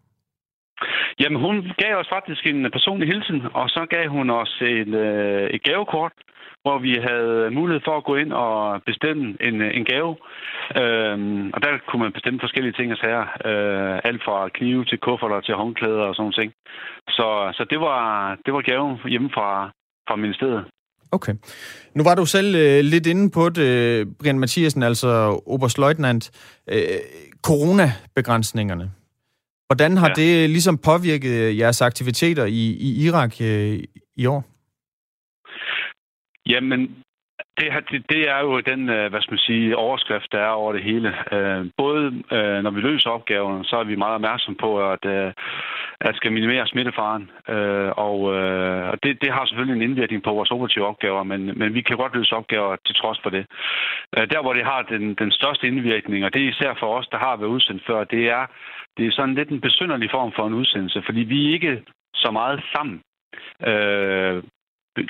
Jamen, hun gav os faktisk en øh, personlig hilsen, og så gav hun os en, øh, et gavekort, hvor vi havde mulighed for at gå ind og bestemme en, øh, en gave. Øhm, og der kunne man bestemme forskellige ting og sager. Øh, alt fra knive til kufferter til håndklæder og sådan ting. Så, så det, var, det var gaven hjemme fra, fra ministeriet. Okay. Nu var du selv øh, lidt inde på det, Brian Mathiasen, altså Oberstløjtnant. Øh, coronabegrænsningerne. Hvordan har ja. Det ligesom påvirket jeres aktiviteter i, i Irak øh, i år? Jamen, det, her- det, det er jo den, øh, hvad skal man sige, overskrift, der er over det hele. Øh, både øh, når vi løser opgaverne, så er vi meget opmærksom på, at, at skal minimere smittefaren. Og, og det, det har selvfølgelig en indvirkning på vores operative opgaver, men, men vi kan godt løse opgaver til trods for det. Der, hvor det har den, den største indvirkning, og det er især for os, der har været udsendt før, det er, det er sådan lidt en besynderlig form for en udsendelse, fordi vi er ikke så meget sammen. Øh,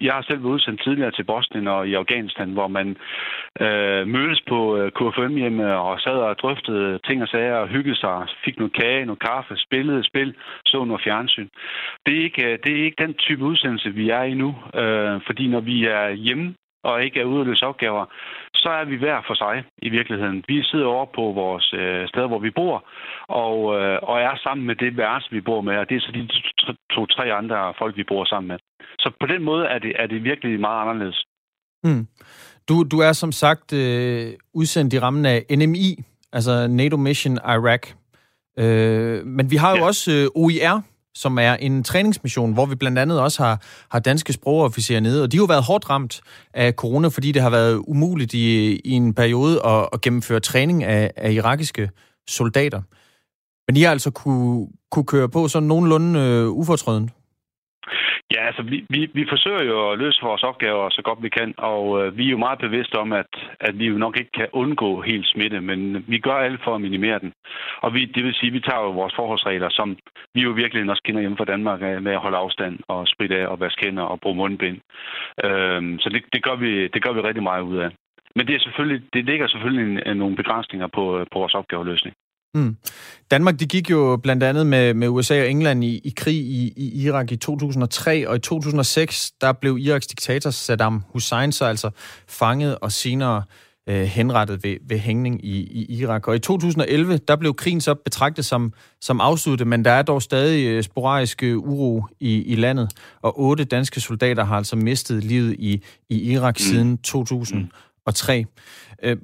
jeg har selv været udsendt tidligere til Bosnien og i Afghanistan, hvor man øh, mødtes på øh, KFM hjemme og sad og drøftede ting og sager og hyggede sig, fik noget kage, noget kaffe, spillede spil, så noget fjernsyn. Det er ikke, øh, det er ikke den type udsendelse, vi er i nu, øh, fordi når vi er hjemme og ikke er ude at løse opgaver, så er vi hver for sig i virkeligheden. Vi sidder over på vores øh, sted, hvor vi bor, og, øh, og er sammen med det værelse, vi bor med, og det er så de to-tre andre folk, vi bor sammen med. Så på den måde er det, er det virkelig meget anderledes. Mm. Du, du er som sagt øh, udsendt i rammen af NMI, altså NATO Mission Iraq. Øh, men vi har jo. Ja. også øh, OIR, som er en træningsmission, hvor vi blandt andet også har, har danske sprogofficerer nede, og de har jo været hårdt ramt af corona, fordi det har været umuligt i, i en periode at, at gennemføre træning af, af irakiske soldater. Men I har altså kunne, kunne køre på sådan nogenlunde øh, ufortrødent. Ja, altså vi, vi, vi forsøger jo at løse vores opgaver så godt vi kan, og øh, vi er jo meget bevidste om, at, at vi jo nok ikke kan undgå helt smitte, men vi gør alt for at minimere den. Og vi, det vil sige, at vi tager jo vores forholdsregler, som vi jo virkelig også kender hjemme fra Danmark af, med at holde afstand og spritte af og vaske hænder og bruge mundbind. Øh, så det, det, gør vi, det gør vi rigtig meget ud af. Men det, er selvfølgelig, det ligger selvfølgelig en, nogle begrænsninger på, øh, på vores opgaveløsning. Mm. Danmark de gik jo blandt andet med, med USA og England i, i krig i, i Irak i 2003, og i 2006 der blev Iraks diktator Saddam Hussein så altså fanget og senere øh, henrettet ved, ved hængning i, i Irak. Og i 2011 der blev krigen så betragtet som, som afsluttet, men der er dog stadig øh, sporadisk øh, uro i, i landet, og otte danske soldater har altså mistet livet i, i Irak mm. siden 2003. Øh,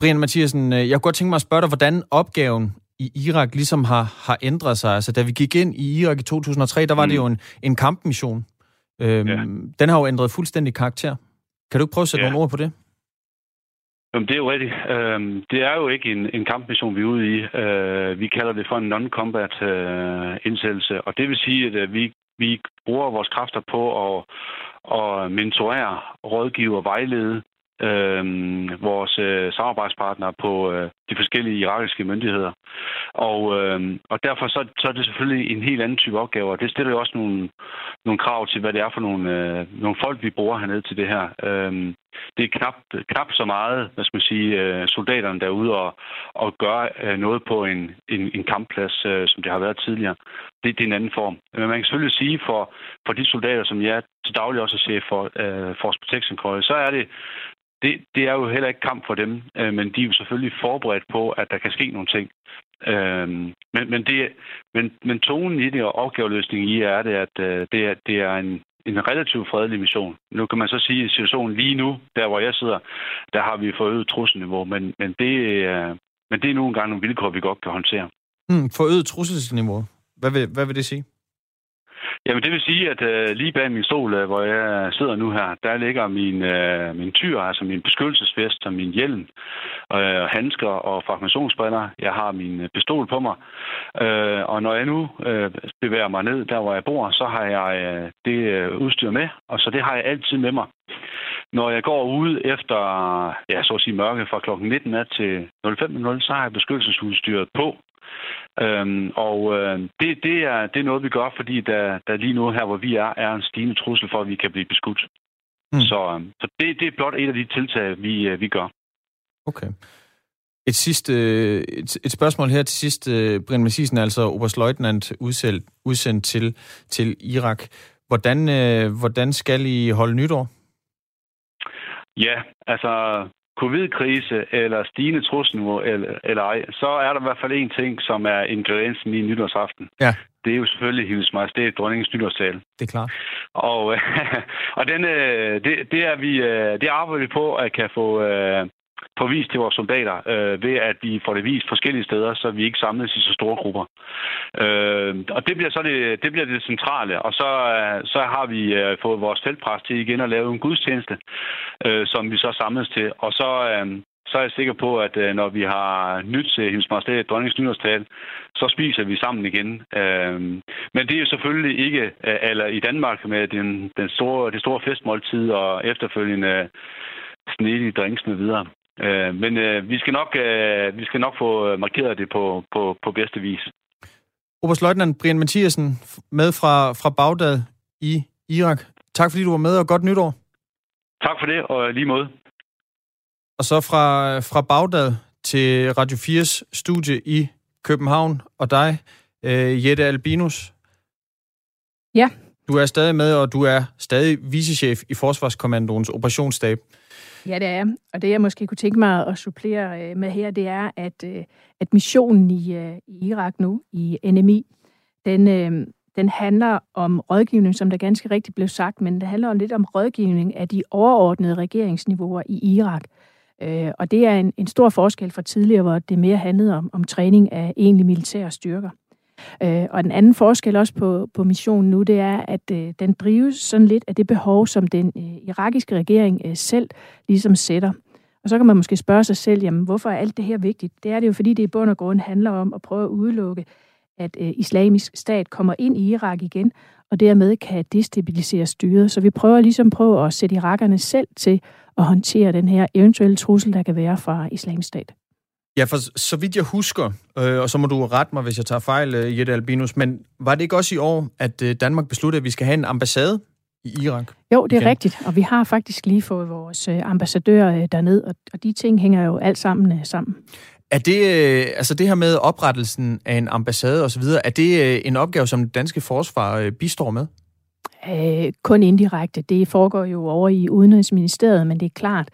Brian Mathiasen, øh, jeg kunne godt tænke mig at spørge dig, hvordan opgaven i Irak ligesom har, har ændret sig. Altså, da vi gik ind i Irak i 2003, der var mm. det jo en, en kampmission. Øhm, Ja. Den har jo ændret fuldstændig karakter. Kan du ikke prøve at sætte Ja. nogle ord på det? Jamen, det er jo rigtigt. Øhm, det er jo ikke en, en kampmission, vi er ude i. Øh, vi kalder det for en non-combat øh, indsættelse, og det vil sige, at øh, vi, vi bruger vores kræfter på at, at mentorere, rådgive og vejlede øh, vores øh, samarbejdspartnere på øh, de forskellige irakiske myndigheder. Og, øh, og derfor så, så er det selvfølgelig en helt anden type opgave, og det stiller jo også nogle, nogle krav til, hvad det er for nogle, øh, nogle folk, vi bruger hernede til det her. Øh, det er knap, knap så meget, hvad skal man sige, øh, soldaterne derude og, og gøre øh, noget på en, en, en kampplads, øh, som det har været tidligere. Det, det er en anden form. Men man kan selvfølgelig sige, for, for de soldater, som jeg til daglig også er chef for øh, Force Protection Corps, så er det, det, det er jo heller ikke kamp for dem, øh, men de er jo selvfølgelig forberedt på, at der kan ske nogle ting. Øh, men, men, det, men, men tonen i det og opgaveløsningen i er det, at øh, det, er, det er en, en relativt fredelig mission. Nu kan man så sige, at situationen lige nu, der hvor jeg sidder, der har vi forøget trusselniveau, men, men, det, øh, men det er nu engang nogle vilkår, vi godt kan håndtere. Mm, forøget trusselsniveau. Hvad vil, hvad vil det sige? Jamen, det vil sige, at øh, lige bag min stol, øh, hvor jeg sidder nu her, der ligger min, øh, min tyr, altså min beskyttelsesvest og min hjelm, øh, handsker og fragmentationsbriller. Jeg har min øh, pistol på mig. Øh, og når jeg nu øh, bevæger mig ned der, hvor jeg bor, så har jeg øh, det øh, udstyr med, og så det har jeg altid med mig. Når jeg går ud efter, ja, så at sige mørke fra klokken 19 nat til 05.00, så har jeg beskyttelsesudstyret på. Øhm, og øh, det, det, er, det er noget, vi gør, fordi der, der lige nu her, hvor vi er, er en stigende trussel for, at vi kan blive beskudt. Mm. Så, øhm, så det, det er blot et af de tiltag, vi, øh, vi gør. Okay. Et, sidste, et, et spørgsmål her til sidst. Øh, Brian Mathisen, altså Oberstløjtnant udsendt, udsendt til, til Irak. Hvordan, øh, hvordan skal I holde nytår? Ja, altså covid-krise eller stigende trusselniveau eller, eller ej, så er der i hvert fald en ting, som er ingrediensen i nytårsaften. Ja. Det er jo selvfølgelig Hendes Majestæt Dronningens nytårstale. Det er klart. Og, (laughs) og den, øh, det, det, er vi, øh, det arbejder vi på at kan få, øh, få vist til vores soldater, øh, ved at vi får det vist forskellige steder, så vi ikke samles i så store grupper. Øh, og det bliver så det, det, bliver det centrale. Og så, øh, så har vi øh, fået vores feltpræst til igen at lave en gudstjeneste, øh, som vi så samles til. Og så, øh, så er jeg sikker på, at øh, når vi har nyt til hendes majestæt dronningens nyårstal, så spiser vi sammen igen. Øh, men det er jo selvfølgelig ikke, øh, eller i Danmark med den, den store, det store festmåltid og efterfølgende øh, snedige drinks med videre. Øh, men øh, vi, skal nok, øh, vi skal nok få markeret det på, på, på bedste vis. Oberstløjtnant Brian Mathiasen med fra, fra Bagdad i Irak. Tak fordi du var med, og godt nytår. Tak for det, og lige måde. Og så fra, fra Bagdad til Radio 4's studie i København, og dig, øh, Jette Albinus. Ja. Du er stadig med, og du er stadig vicechef i Forsvarskommandoens operationsstab. Ja, det er Og det, jeg måske kunne tænke mig at supplere øh, med her, det er, at, øh, at missionen i, øh, i Irak nu, i NMI, den, øh, den handler om rådgivning, som der ganske rigtigt blev sagt, men det handler lidt om rådgivning af de overordnede regeringsniveauer i Irak. Øh, og det er en, en stor forskel fra tidligere, hvor det mere handlede om, om træning af egentlig militære styrker. Øh, og den anden forskel også på, på missionen nu, det er, at øh, den drives sådan lidt af det behov, som den øh, irakiske regering øh, selv ligesom sætter. Og så kan man måske spørge sig selv, jamen hvorfor er alt det her vigtigt? Det er det jo, fordi det i bund og grund handler om at prøve at udelukke, at øh, islamisk stat kommer ind i Irak igen, og dermed kan destabilisere styret. Så vi prøver ligesom prøve at sætte irakerne selv til at håndtere den her eventuelle trussel, der kan være fra islamisk stat. Ja, for så vidt jeg husker, øh, og så må du rette mig, hvis jeg tager fejl, øh, Jette Albinus, men var det ikke også i år, at øh, Danmark besluttede, at vi skal have en ambassade i Irak? Jo, det er igen? rigtigt, og vi har faktisk lige fået vores øh, ambassadør øh, derned, og, og de ting hænger jo alt sammen øh, sammen. Er det, øh, altså det her med oprettelsen af en ambassade osv., er det øh, en opgave, som det danske forsvar øh, bistår med? Øh, kun indirekte. Det foregår jo over i Udenrigsministeriet, men det er klart,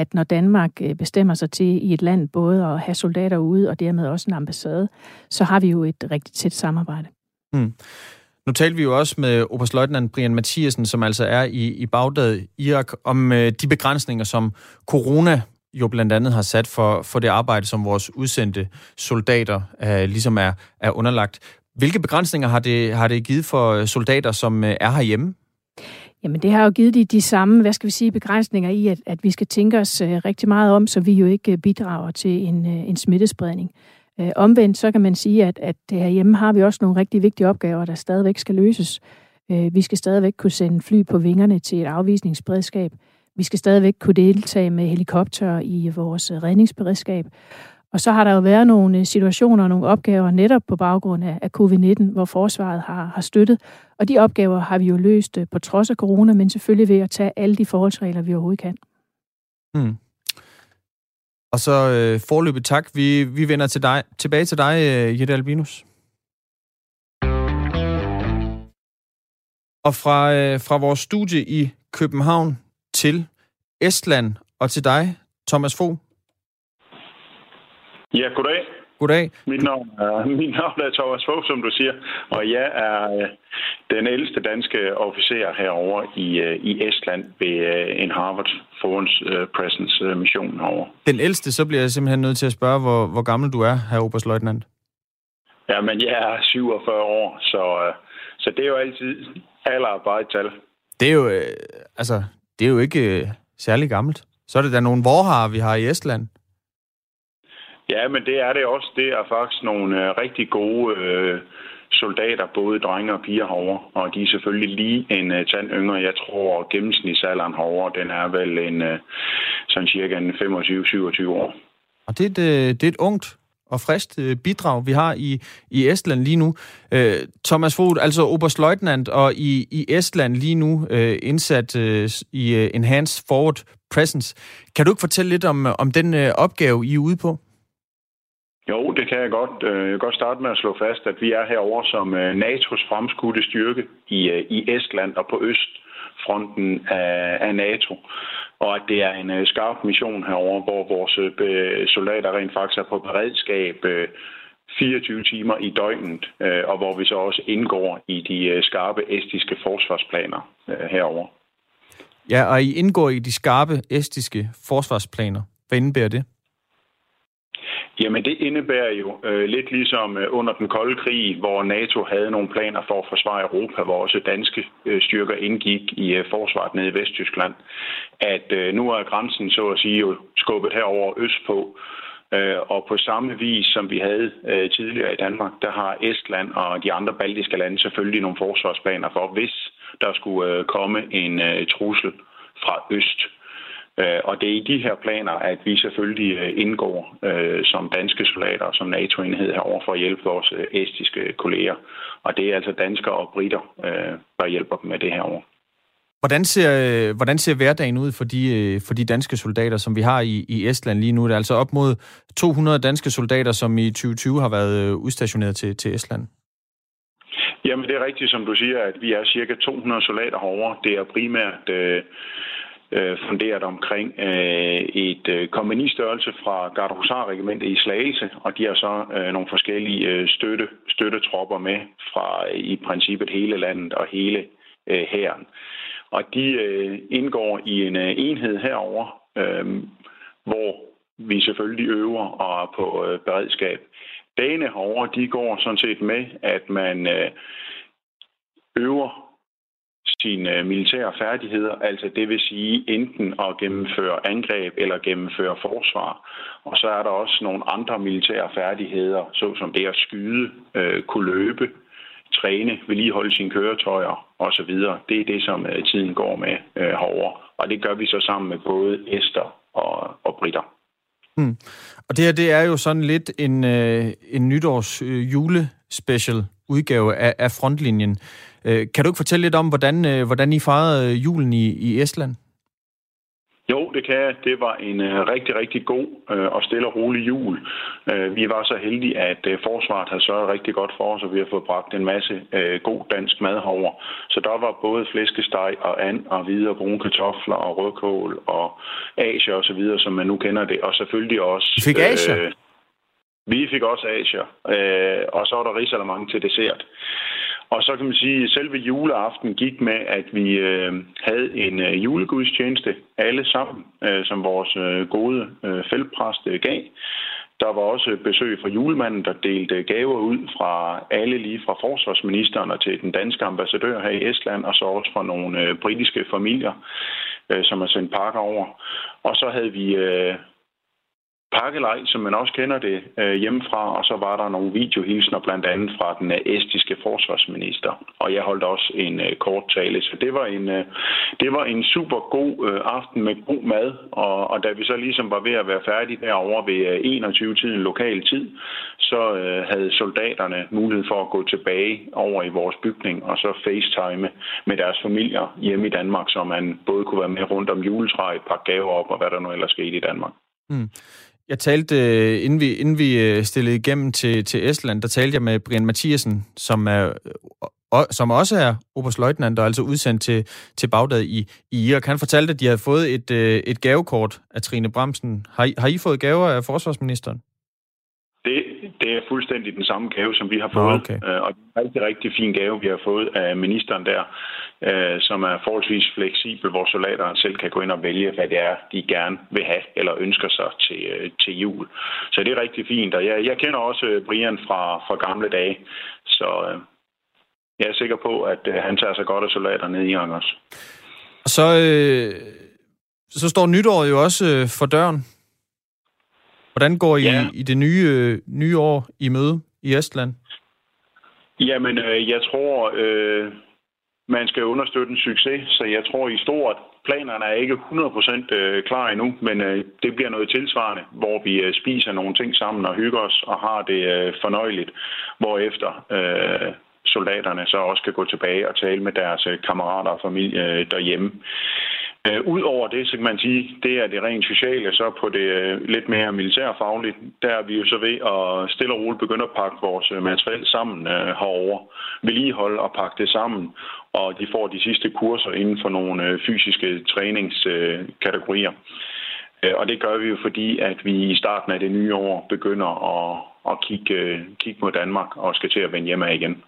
at når Danmark øh, bestemmer sig til i et land både at have soldater ude og dermed også en ambassade, så har vi jo et rigtig tæt samarbejde. Mm. Nu talte vi jo også med oberstløjtnant Brian Mathiasen, som altså er i, i Bagdad, Irak, om øh, de begrænsninger, som corona jo blandt andet har sat for, for det arbejde, som vores udsendte soldater øh, ligesom er, er underlagt. Hvilke begrænsninger har det, har det givet for øh, soldater, som øh, er herhjemme? Jamen det har jo givet de, de samme, hvad skal vi sige, begrænsninger i, at, at vi skal tænke os uh, rigtig meget om, så vi jo ikke øh, bidrager til en, uh, en smittespredning. Uh, omvendt så kan man sige, at, at herhjemme har vi også nogle rigtig vigtige opgaver, der stadigvæk skal løses. Uh, vi skal stadigvæk kunne sende fly på vingerne til et afvisningsberedskab. Vi skal stadigvæk kunne deltage med helikopter i vores redningsberedskab. Og så har der jo været nogle øh, situationer og nogle opgaver netop på baggrund af covid-19, hvor forsvaret har, har støttet. Og de opgaver har vi jo løst øh, på trods af corona, men selvfølgelig ved at tage alle de forholdsregler, vi overhovedet kan. Mm. Og så øh, forløbet tak. Vi, vi vender til dig, tilbage til dig, øh, Jette Albinus. Og fra, øh, fra vores studie i København til Estland og til dig, Thomas Fogh. Ja, goddag. Goddag. Mit navn er, (laughs) mit navn er Thomas Fogh, som du siger, og jeg er øh, den ældste danske officer herover i, øh, i Estland ved øh, en Harvard Foreign Presence mission herover. Den ældste, så bliver jeg simpelthen nødt til at spørge, hvor, hvor gammel du er, herr Oberstløjtnant. Ja, men jeg er 47 år, så, Så det er jo altid alder bare et tal. Det er jo, altså, det er jo ikke særlig gammelt. Så er det da nogle vorhar, vi har i Estland. Ja, men det er det også. Det er faktisk nogle øh, rigtig gode øh, soldater, både drenge og piger herovre. Og de er selvfølgelig lige en øh, tand yngre. Jeg tror, gennemsnitsalderen herovre, den er vel en øh, sådan cirka en 25-27 år. Og det er, et, øh, det er et ungt og frist øh, bidrag, vi har i, i Estland lige nu. Øh, Thomas Fogh, altså Oberstløjtnant, og i, i Estland lige nu øh, indsat øh, i øh, Enhanced Forward Presence. Kan du ikke fortælle lidt om, om den øh, opgave, I er ude på? Jo, det kan jeg godt. Øh, jeg kan godt starte med at slå fast, at vi er herover som øh, NATO's fremskudte styrke i, øh, i Estland og på østfronten af, af NATO. Og at det er en skarp mission herover, hvor vores soldater rent faktisk er på beredskab 24 timer i døgnet, og hvor vi så også indgår i de skarpe estiske forsvarsplaner herover. Ja, og I indgår i de skarpe estiske forsvarsplaner. Hvad indebærer det? Jamen det indebærer jo øh, lidt ligesom øh, under den kolde krig, hvor NATO havde nogle planer for at forsvare Europa, hvor også danske øh, styrker indgik i øh, forsvaret nede i Vesttyskland, at øh, nu er grænsen så at sige jo skubbet herover østpå. på, øh, og på samme vis, som vi havde øh, tidligere i Danmark, der har Estland og de andre baltiske lande selvfølgelig nogle forsvarsplaner for, hvis der skulle øh, komme en øh, trussel fra øst. Øh, og det er i de her planer, at vi selvfølgelig øh, indgår øh, som danske soldater og som NATO-enhed herover for at hjælpe vores estiske kolleger. Og det er altså danskere og britter, der hjælper dem med det herover. Hvordan ser, hvordan ser hverdagen ud for de, for de danske soldater, som vi har i, i Estland lige nu? Det er altså op mod 200 danske soldater, som i 2020 har været udstationeret til, til Estland. Jamen, det er rigtigt, som du siger, at vi er cirka 200 soldater herovre. Det er primært øh, øh, funderet omkring øh, et øh, kompanistørrelse fra Gardehusar-regimentet i Slagelse, og de har så øh, nogle forskellige øh, støtte, støttetropper med fra øh, i princippet hele landet og hele øh, hæren. Og de øh, indgår i en øh, enhed herover, øh, hvor vi selvfølgelig øver og er på øh, beredskab. Dagene herover, de går sådan set med, at man øh, øver sine øh, militære færdigheder, altså det vil sige enten at gennemføre angreb eller gennemføre forsvar. Og så er der også nogle andre militære færdigheder, såsom det at skyde, øh, kunne løbe, træne, vedligeholde sine køretøjer osv. Det er det, som øh, tiden går med øh, herovre. Og det gør vi så sammen med både Ester og, og Britter. Hmm. Og det her, det er jo sådan lidt en, øh, en nytårs øh, julespecial udgave af, af frontlinjen. Øh, kan du ikke fortælle lidt om, hvordan, øh, hvordan I fejrede julen i, i Estland? Jo, det kan jeg. Det var en uh, rigtig, rigtig god uh, og stille og rolig jul. Uh, vi var så heldige, at uh, forsvaret havde sørget rigtig godt for os, og vi har fået bragt en masse uh, god dansk mad herover. Så der var både flæskesteg og and og hvide og brune kartofler og rødkål og asier og så videre, som man nu kender det. Og selvfølgelig også... Vi fik asier? Uh, vi fik også asier. øh, og så var der risalamande til dessert. Og så kan man sige, at selve juleaften gik med, at vi øh, havde en øh, julegudstjeneste alle sammen, øh, som vores øh, gode øh, feltpræst øh, gav. Der var også besøg fra julemanden, der delte gaver ud fra alle, lige fra forsvarsministeren og til den danske ambassadør her i Estland, og så også fra nogle øh, britiske familier, øh, som har sendt pakker over. Og så havde vi øh, pakkelej, som man også kender det øh, hjemmefra, og så var der nogle videohilsner blandt andet fra den øh, estiske forsvarsminister, og jeg holdt også en øh, kort tale. Så det var en, øh, det var en super god øh, aften med god mad, og, og da vi så ligesom var ved at være færdige derovre ved øh, 21-tiden lokal tid, så øh, havde soldaterne mulighed for at gå tilbage over i vores bygning og så facetime med deres familier hjemme i Danmark, så man både kunne være med rundt om juletræet, pakke gaver op og hvad der nu ellers skete i Danmark. Mm. Jeg talte, øh, inden vi, inden vi øh, stillede igennem til, til Estland, der talte jeg med Brian Mathiasen, som, er, øh, og, som også er oberstløjtnant og altså udsendt til, til Bagdad i, i Irak. Han fortalte, at de havde fået et, et gavekort af Trine Bramsen. Har I, har I fået gaver af forsvarsministeren? Det, er fuldstændig den samme gave, som vi har fået. Okay. Øh, og det er en rigtig, rigtig fin gave, vi har fået af ministeren der, øh, som er forholdsvis fleksibel, hvor soldaterne selv kan gå ind og vælge, hvad det er, de gerne vil have eller ønsker sig til, øh, til jul. Så det er rigtig fint. Og jeg, jeg kender også Brian fra, fra gamle dage, så jeg er sikker på, at han tager sig godt af soldaterne nede i Irak også. Så, øh, så står nytåret jo også øh, for døren. Hvordan går I ja. i det nye, øh, nye år i møde i Estland? Jamen, øh, jeg tror, øh, man skal understøtte en succes, så jeg tror i stort, planerne er ikke 100% øh, klar endnu, men øh, det bliver noget tilsvarende, hvor vi øh, spiser nogle ting sammen og hygger os og har det øh, fornøjeligt, hvorefter øh, soldaterne så også kan gå tilbage og tale med deres øh, kammerater og familie øh, derhjemme. Øh, Udover det, så kan man sige, det er det rent sociale, så på det øh, lidt mere militærfagligt, der er vi jo så ved at stille og roligt begynde at pakke vores øh, materiel sammen øh, herover, vedligeholde og pakke det sammen, og de får de sidste kurser inden for nogle øh, fysiske træningskategorier. Øh, og det gør vi jo, fordi at vi i starten af det nye år begynder at, at kigge, øh, kigge mod Danmark og skal til at vende hjem af igen.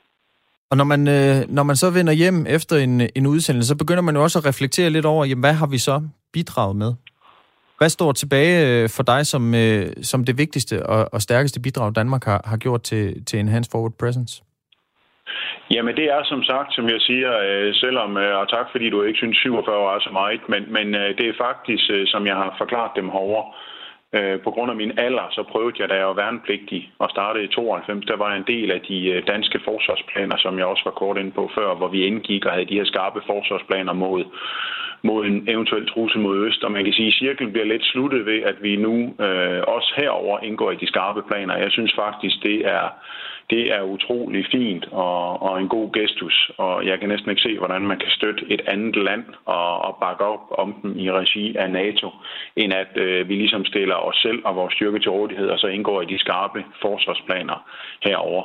Og når man, øh, når man så vender hjem efter en, en udsendelse, så begynder man jo også at reflektere lidt over, jamen, hvad har vi så bidraget med? Hvad står tilbage øh, for dig som, øh, som det vigtigste og, og stærkeste bidrag, Danmark har, har gjort til, til Enhanced Forward Presence? Jamen det er som sagt, som jeg siger, øh, selvom, øh, og tak fordi du ikke synes 47 er så meget, men, men øh, det er faktisk, øh, som jeg har forklaret dem herovre, Øh, på grund af min alder, så prøvede jeg, da jeg var værnepligtig og startede i 92, der var jeg en del af de øh, danske forsvarsplaner, som jeg også var kort inde på før, hvor vi indgik og havde de her skarpe forsvarsplaner mod, mod en eventuel trussel mod øst. Og man kan sige, at cirklen bliver lidt sluttet ved, at vi nu øh, også herover indgår i de skarpe planer. Jeg synes faktisk, det er det er utrolig fint og, og en god gestus, og jeg kan næsten ikke se, hvordan man kan støtte et andet land og, og bakke op om dem i regi af NATO, end at øh, vi ligesom stiller os selv og vores styrke til rådighed, og så indgår i de skarpe forsvarsplaner herover.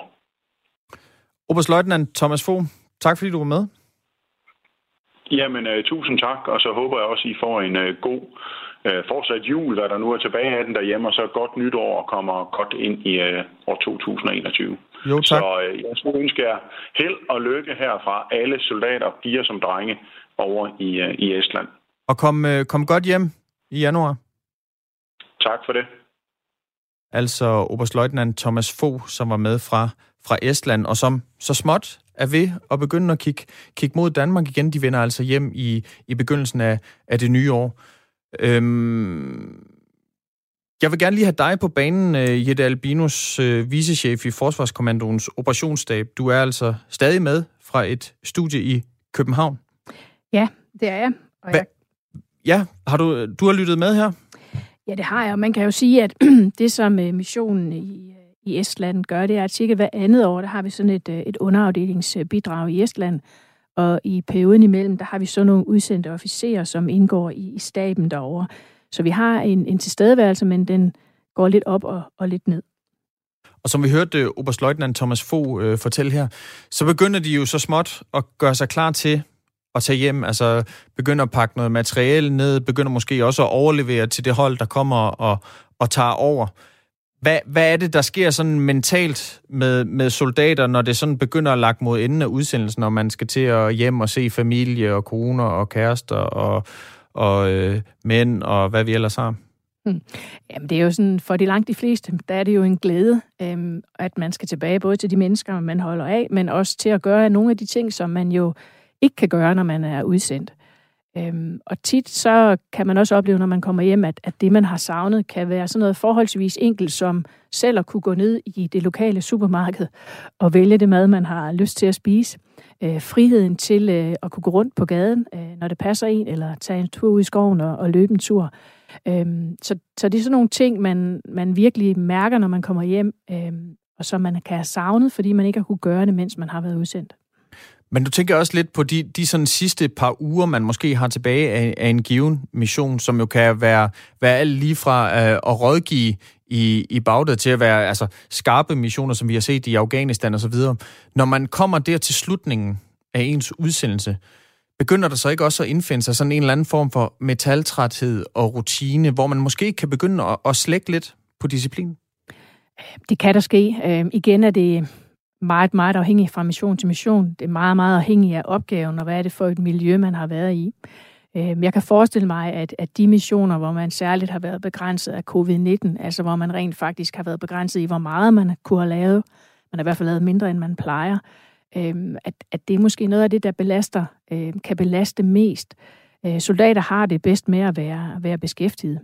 Oberstløjtnant Thomas Fogh, tak fordi du var med. Jamen, uh, tusind tak, og så håber jeg også, I får en uh, god uh, fortsat jul, hvad der nu er tilbage af den derhjemme, og så godt nytår og kommer godt ind i uh, år 2021. Jo, tak. Så øh, jeg skulle ønske jer held og lykke herfra alle soldater, piger som drenge, over i, øh, i Estland. Og kom, øh, kom godt hjem i januar. Tak for det. Altså Oberstløjtnant Thomas Fo, som var med fra, fra Estland, og som så småt er ved at begynde at kigge, kigge mod Danmark igen. De vender altså hjem i, i begyndelsen af, af det nye år. Øhm, jeg vil gerne lige have dig på banen, øh, Jette Albinus, øh, vicechef i Forsvarskommandoens operationsstab. Du er altså stadig med fra et studie i København. Ja, det er jeg. Og jeg... Ja, har du, du har lyttet med her? Ja, det har jeg. Man kan jo sige, at (clears throat) det som øh, missionen i, i Estland gør, det er, at cirka hver andet år, der har vi sådan et, et underafdelingsbidrag i Estland. Og i perioden imellem, der har vi så nogle udsendte officerer, som indgår i, i staben derovre. Så vi har en, en tilstedeværelse, men den går lidt op og, og lidt ned. Og som vi hørte Oberstleutnant Oberstløjtnant Thomas Fogh øh, fortælle her, så begynder de jo så småt at gøre sig klar til at tage hjem, altså begynder at pakke noget materiale ned, begynder måske også at overlevere til det hold, der kommer og, og tager over. Hvad, hvad er det, der sker sådan mentalt med, med soldater, når det sådan begynder at lagt mod enden af udsendelsen, når man skal til at hjem og se familie og koner og kærester og, og øh, mænd og hvad vi ellers har? Hmm. Jamen, det er jo sådan, for de langt de fleste, der er det jo en glæde, øhm, at man skal tilbage både til de mennesker, man holder af, men også til at gøre nogle af de ting, som man jo ikke kan gøre, når man er udsendt. Øhm, og tit så kan man også opleve, når man kommer hjem, at, at det, man har savnet, kan være sådan noget forholdsvis enkelt, som selv at kunne gå ned i det lokale supermarked og vælge det mad, man har lyst til at spise øh, friheden til øh, at kunne gå rundt på gaden, øh, når det passer en, eller tage en tur ud i skoven og, og løbe en tur. Øhm, så, så det er sådan nogle ting, man, man virkelig mærker, når man kommer hjem, øh, og som man kan have savnet, fordi man ikke har kunne gøre det, mens man har været udsendt. Men du tænker også lidt på de, de sådan sidste par uger, man måske har tilbage af, af en given mission, som jo kan være, være alt lige fra øh, at rådgive i, i Bagdad til at være altså, skarpe missioner, som vi har set i Afghanistan osv. Når man kommer der til slutningen af ens udsendelse, begynder der så ikke også at indfinde sig sådan en eller anden form for metaltræthed og rutine, hvor man måske kan begynde at, at slække lidt på disciplinen? Det kan der ske. Øh, igen er det meget, meget afhængigt fra mission til mission. Det er meget, meget afhængigt af opgaven, og hvad er det for et miljø, man har været i. Øh, jeg kan forestille mig, at, at de missioner, hvor man særligt har været begrænset af covid-19, altså hvor man rent faktisk har været begrænset i, hvor meget man kunne have lavet, man har i hvert fald lavet mindre, end man plejer, øhm, at, at det er måske noget af det, der belaster, øhm, kan belaste mest. Øh, soldater har det bedst med at være, at være beskæftiget.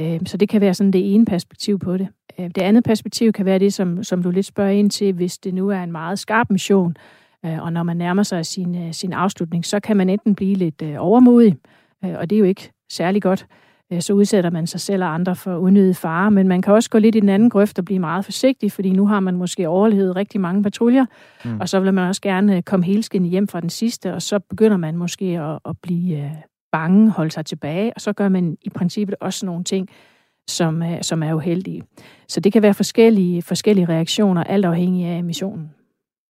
Øhm, så det kan være sådan det ene perspektiv på det. Øh, det andet perspektiv kan være det, som, som du lidt spørger ind til, hvis det nu er en meget skarp mission, og når man nærmer sig sin, øh, sin afslutning, så kan man enten blive lidt øh, overmodig, øh, og det er jo ikke særlig godt, Øh, så udsætter man sig selv og andre for unødig fare. Men man kan også gå lidt i den anden grøft og blive meget forsigtig, fordi nu har man måske overlevet rigtig mange patruljer, mm. og så vil man også gerne komme helskin hjem fra den sidste, og så begynder man måske at, at blive øh, bange, holde sig tilbage, og så gør man i princippet også nogle ting, som som er uheldige. Så det kan være forskellige, forskellige reaktioner, alt afhængig af missionen.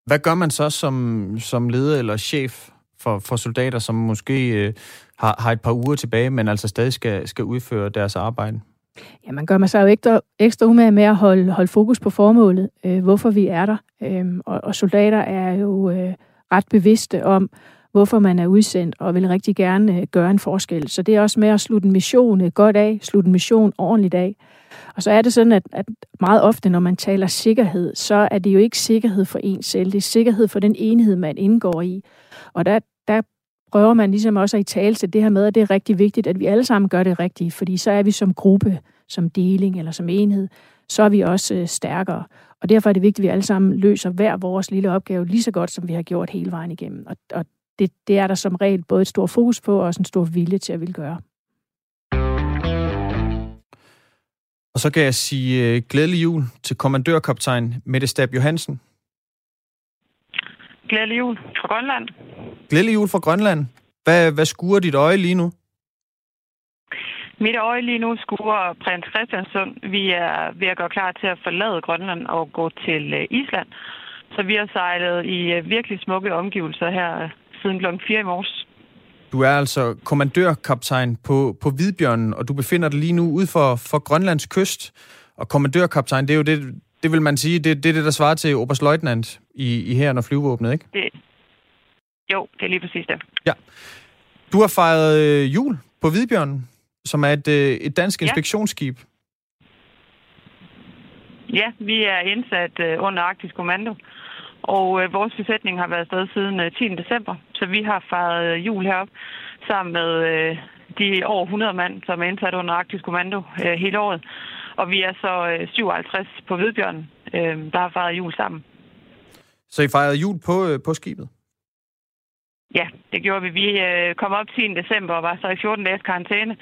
Hvad gør man så som, som leder eller chef for, for soldater, som måske øh, har, har et par uger tilbage, men altså stadig skal, skal udføre deres arbejde? Ja, man gør man så jo ekstra, ekstra umage med at holde, holde fokus på formålet, øh, hvorfor vi er der. Øh, og, og soldater er jo øh, ret bevidste om, hvorfor man er udsendt, og vil rigtig gerne øh, gøre en forskel. Så det er også med at slutte en mission øh, godt af, slutte en mission ordentligt af. Og så er det sådan, at, at meget ofte, når man taler sikkerhed, så er det jo ikke sikkerhed for en selv, det er sikkerhed for den enhed, man indgår i. Og der, der prøver man ligesom også at i tale til det her med, at det er rigtig vigtigt, at vi alle sammen gør det rigtige, fordi så er vi som gruppe, som deling eller som enhed, så er vi også øh, stærkere. Og derfor er det vigtigt, at vi alle sammen løser hver vores lille opgave lige så godt, som vi har gjort hele vejen igennem. Og, og det, det er der som regel både et stort fokus på og også en stor vilje til at ville gøre. Og så kan jeg sige uh, glædelig jul til kommandørkaptajn Mette Stab Johansen. Glædelig jul fra Grønland. Glædelig jul fra Grønland. Hvad, hvad skuer dit øje lige nu? Mit øje lige nu skuer prins Christiansund. Vi er ved at gøre klar til at forlade Grønland og gå til øh, Island. Så vi har sejlet i øh, virkelig smukke omgivelser her siden kl. 4 i morges. Du er altså kommandørkaptajn på, på Hvidbjørnen, og du befinder dig lige nu ude for, for Grønlands kyst. Og kommandørkaptajn, det er jo det, det vil man sige, det, det er det, der svarer til oberstløjtnant i, i herren og flyvåbnet, ikke? Det, jo, det er lige præcis det. Ja. Du har fejret øh, jul på Hvidbjørnen, som er et, øh, et dansk ja. inspektionsskib. Ja, vi er indsat øh, under Arktisk Kommando, og øh, vores besætning har været afsted siden øh, 10. december, så vi har fejret øh, jul heroppe sammen med øh, de over 100 mand, som er indsat under Arktisk Kommando øh, hele året. Og vi er så øh, 57 på Hvidbjørnen, øh, der har fejret jul sammen. Så I fejrede jul på, øh, på skibet? Ja, det gjorde vi. Vi øh, kom op 10. december og var så i 14 dages karantæne.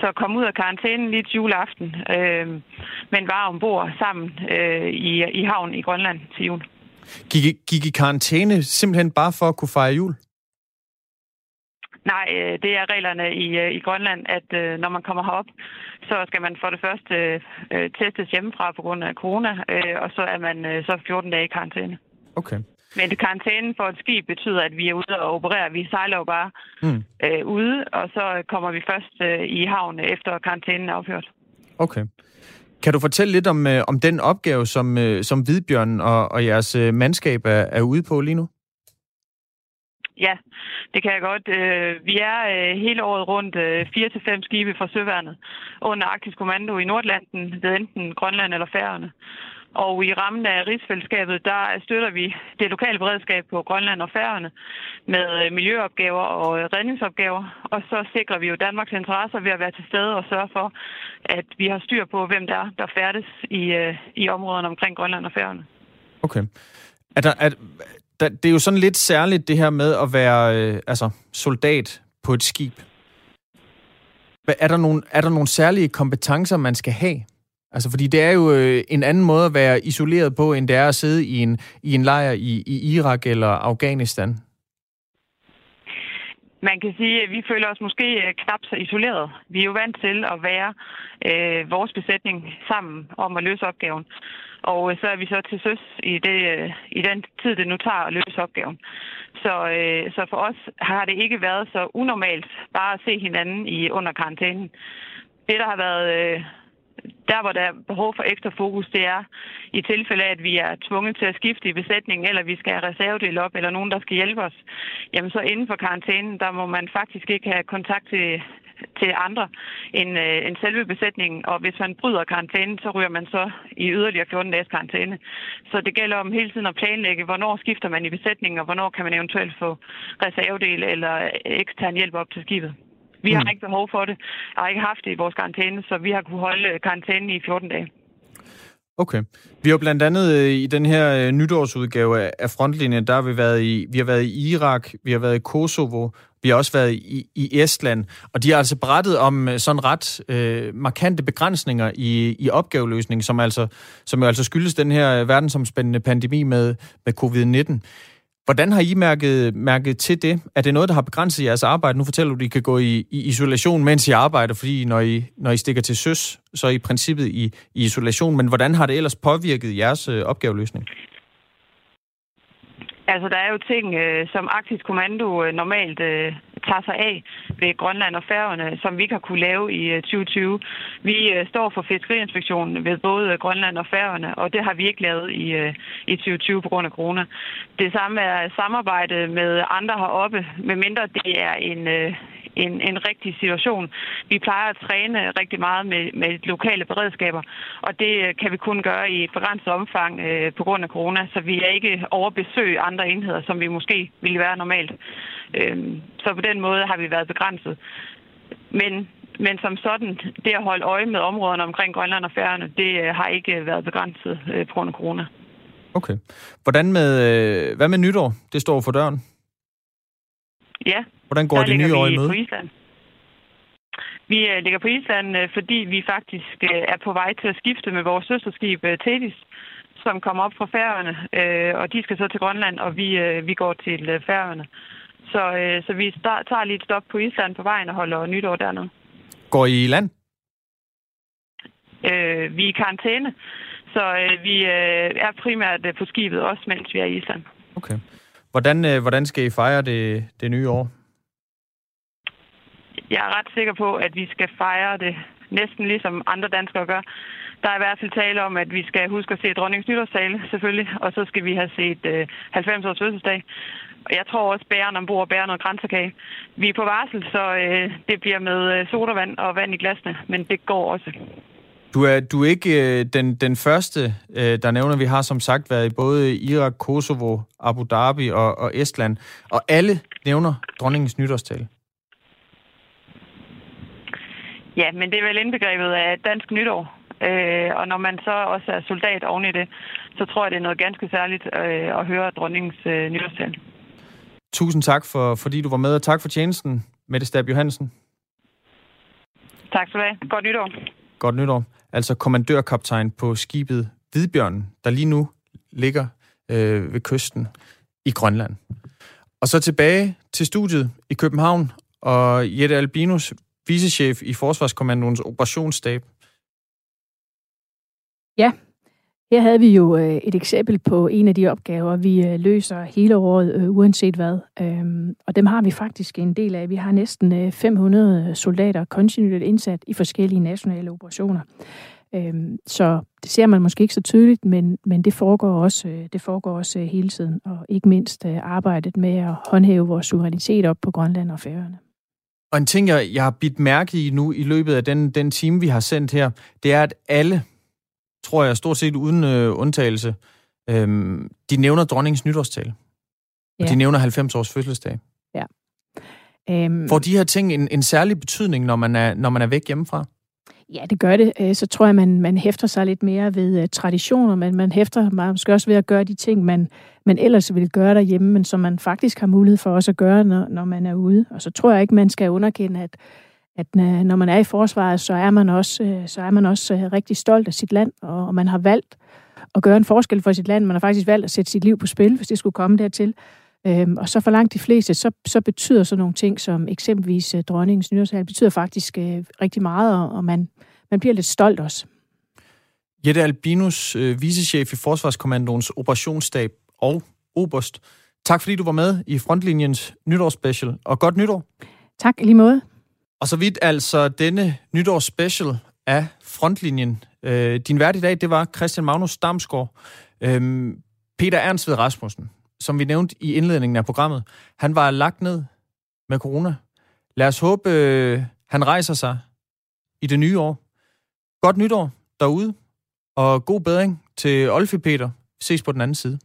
Så kom ud af karantænen lige til juleaften, øh, men var ombord sammen øh, i, i havn i Grønland til jul. Gik, gik I karantæne simpelthen bare for at kunne fejre jul? Nej, øh, det er reglerne i, øh, i Grønland, at øh, når man kommer herop, så skal man for det første testes hjemmefra på grund af corona, og så er man så 14 dage i karantæne. Okay. Men karantænen for et skib betyder, at vi er ude og operere. Vi sejler jo bare mm. øh, ude, og så kommer vi først øh, i havn efter karantænen er afhørt. Okay. Kan du fortælle lidt om, øh, om den opgave, som, øh, som Hvidbjørn og, og jeres øh, mandskab er, er ude på lige nu? Ja, det kan jeg godt. Øh, vi er øh, hele året rundt øh, fire til fem skibe fra Søværnet under Arktisk Kommando i Nordlanden ved enten Grønland eller Færøerne. Og i rammen af rigsfællesskabet, der støtter vi det lokale beredskab på Grønland og Færøerne med øh, miljøopgaver og øh, redningsopgaver. Og så sikrer vi jo Danmarks interesser ved at være til stede og sørge for, at vi har styr på, hvem der er, der færdes i, øh, i områderne omkring Grønland og Færøerne. Okay. Er der, er, der, det er jo sådan lidt særligt det her med at være øh, altså, soldat på et skib. Er der, nogle, er der nogle særlige kompetencer, man skal have? Altså, fordi det er jo øh, en anden måde at være isoleret på, end det er at sidde i en, i en lejr i, i Irak eller Afghanistan. Man kan sige, at vi føler os måske øh, knap så isoleret. Vi er jo vant til at være øh, vores besætning sammen om at løse opgaven. Og øh, så er vi så til søs i, det, øh, i den tid, det nu tager at løse opgaven. Så, øh, så for os har det ikke været så unormalt bare at se hinanden i under karantænen. Det, der har været... Øh, der, hvor der er behov for ekstra fokus, det er i tilfælde af, at vi er tvunget til at skifte i besætningen, eller vi skal have reservedel op, eller nogen, der skal hjælpe os. Jamen så inden for karantænen, der må man faktisk ikke have kontakt til, til andre end, øh, end selve besætningen. Og hvis man bryder karantænen, så ryger man så i yderligere 14 dages karantæne. Så det gælder om hele tiden at planlægge, hvornår skifter man i besætningen, og hvornår kan man eventuelt få reservedel eller ekstern hjælp op til skibet. Vi har mm. ikke behov for det. Jeg har ikke haft det i vores karantæne, så vi har kunnet holde karantænen i 14 dage. Okay. Vi har blandt andet øh, i den her øh, nytårsudgave af Frontlinjen, der har vi været i, vi har været i Irak, vi har været i Kosovo, vi har også været i, i Estland, og de har altså berettet om øh, sådan ret øh, markante begrænsninger i, i opgaveløsningen, som altså, som jo altså skyldes den her verdensomspændende pandemi med, med covid-19. Hvordan har I mærket, mærket til det? Er det noget, der har begrænset jeres arbejde? Nu fortæller du, at I kan gå i, i isolation, mens I arbejder, fordi når I, når I stikker til søs, så er I i princippet i, i isolation. Men hvordan har det ellers påvirket jeres øh, opgaveløsning? Altså, der er jo ting, øh, som Arktisk Kommando øh, normalt øh, tager sig af ved Grønland og Færøerne, som vi ikke har kunne lave i øh, 2020. Vi øh, står for fiskeriinspektionen ved både Grønland og Færøerne, og det har vi ikke lavet i, øh, i 2020 på grund af corona. Det samme er samarbejde med andre heroppe, medmindre det er en, øh, en, en rigtig situation. Vi plejer at træne rigtig meget med, med lokale beredskaber, og det øh, kan vi kun gøre i et begrænset omfang øh, på grund af corona, så vi er ikke overbesøg andre enheder, som vi måske ville være normalt. Øh, så på den måde har vi været begrænset. Men men som sådan, det at holde øje med områderne omkring Grønland og Færøerne, det øh, har ikke været begrænset øh, på grund af corona. Okay. Hvordan med, øh, hvad med nytår? Det står for døren. Ja. Hvordan går det nye år i møde? På Island. Vi øh, ligger på Island, øh, fordi vi faktisk øh, er på vej til at skifte med vores søsterskib Tedis, som kommer op fra Færøerne, og de skal så til Grønland, og vi, vi går til Færøerne. Så, så vi tager lige et stop på Island på vejen og holder nytår dernede. Går I i land? Øh, vi er i karantæne, så øh, vi øh, er primært på skibet, også mens vi er i Island. Okay. Hvordan, øh, hvordan skal I fejre det, det nye år? Jeg er ret sikker på, at vi skal fejre det næsten ligesom andre danskere gør. Der er i hvert fald tale om, at vi skal huske at se dronningens nytårstale, selvfølgelig, og så skal vi have set øh, 90 års fødselsdag. Og jeg tror også, bæren ombord bærer noget grænsekage. Vi er på varsel, så øh, det bliver med øh, sodavand og vand i glasene, men det går også. Du er, du er ikke øh, den, den første, øh, der nævner, vi har som sagt været i både Irak, Kosovo, Abu Dhabi og, og Estland, og alle nævner dronningens nytårstale. Ja, men det er vel indbegrebet af dansk nytår. Øh, og når man så også er soldat oven i det, så tror jeg, det er noget ganske særligt øh, at høre dronningens øh, nytårstale. Tusind tak, for, fordi du var med, og tak for tjenesten, Mette Stab Johansen. Tak skal du have. Godt nytår. Godt nytår. Altså kommandørkaptajn på skibet Hvidbjørn, der lige nu ligger øh, ved kysten i Grønland. Og så tilbage til studiet i København, og Jette Albinus, vicechef i Forsvarskommandoens operationsstab. Ja, her havde vi jo øh, et eksempel på en af de opgaver, vi øh, løser hele året, øh, uanset hvad. Øhm, og dem har vi faktisk en del af. Vi har næsten øh, 500 soldater kontinuerligt indsat i forskellige nationale operationer. Øhm, så det ser man måske ikke så tydeligt, men, men det, foregår også, øh, det foregår også øh, hele tiden. Og ikke mindst arbejdet med at håndhæve vores suverænitet op på Grønland og Færøerne. Og en ting, jeg, jeg har bidt mærke i nu i løbet af den, den time, vi har sendt her, det er, at alle tror jeg, stort set uden øh, undtagelse, øhm, de nævner dronningens nytårstal. Ja. Og de nævner 90 års fødselsdag. Ja. Øhm, Får de her ting en, en særlig betydning, når man, er, når man er væk hjemmefra? Ja, det gør det. Øh, så tror jeg, man, man hæfter sig lidt mere ved uh, traditioner, men man hæfter måske også ved at gøre de ting, man, man ellers ville gøre derhjemme, men som man faktisk har mulighed for også at gøre, når, når man er ude. Og så tror jeg ikke, man skal underkende, at at øh, når man er i forsvaret, så er man også, øh, så er man også øh, rigtig stolt af sit land, og man har valgt at gøre en forskel for sit land. Man har faktisk valgt at sætte sit liv på spil, hvis det skulle komme dertil. Øhm, og så for langt de fleste, så, så betyder sådan nogle ting som eksempelvis dronningens nyårshal, betyder faktisk rigtig meget, og man, man bliver lidt stolt også. Jette Albinus, vicechef i Forsvarskommandoens operationsstab og Oberst. Tak fordi du var med i Frontlinjens nytårsspecial, og godt nytår. Tak lige måde. Og så vidt altså denne nytårsspecial af Frontlinjen. Øh, din vært i dag, det var Christian Magnus Damsgaard. Øh, Peter Ernst ved Rasmussen, som vi nævnte i indledningen af programmet, han var lagt ned med corona. Lad os håbe, øh, Han rejser sig i det nye år. Godt nytår derude, og god bedring til Olfi Peter. Ses på den anden side.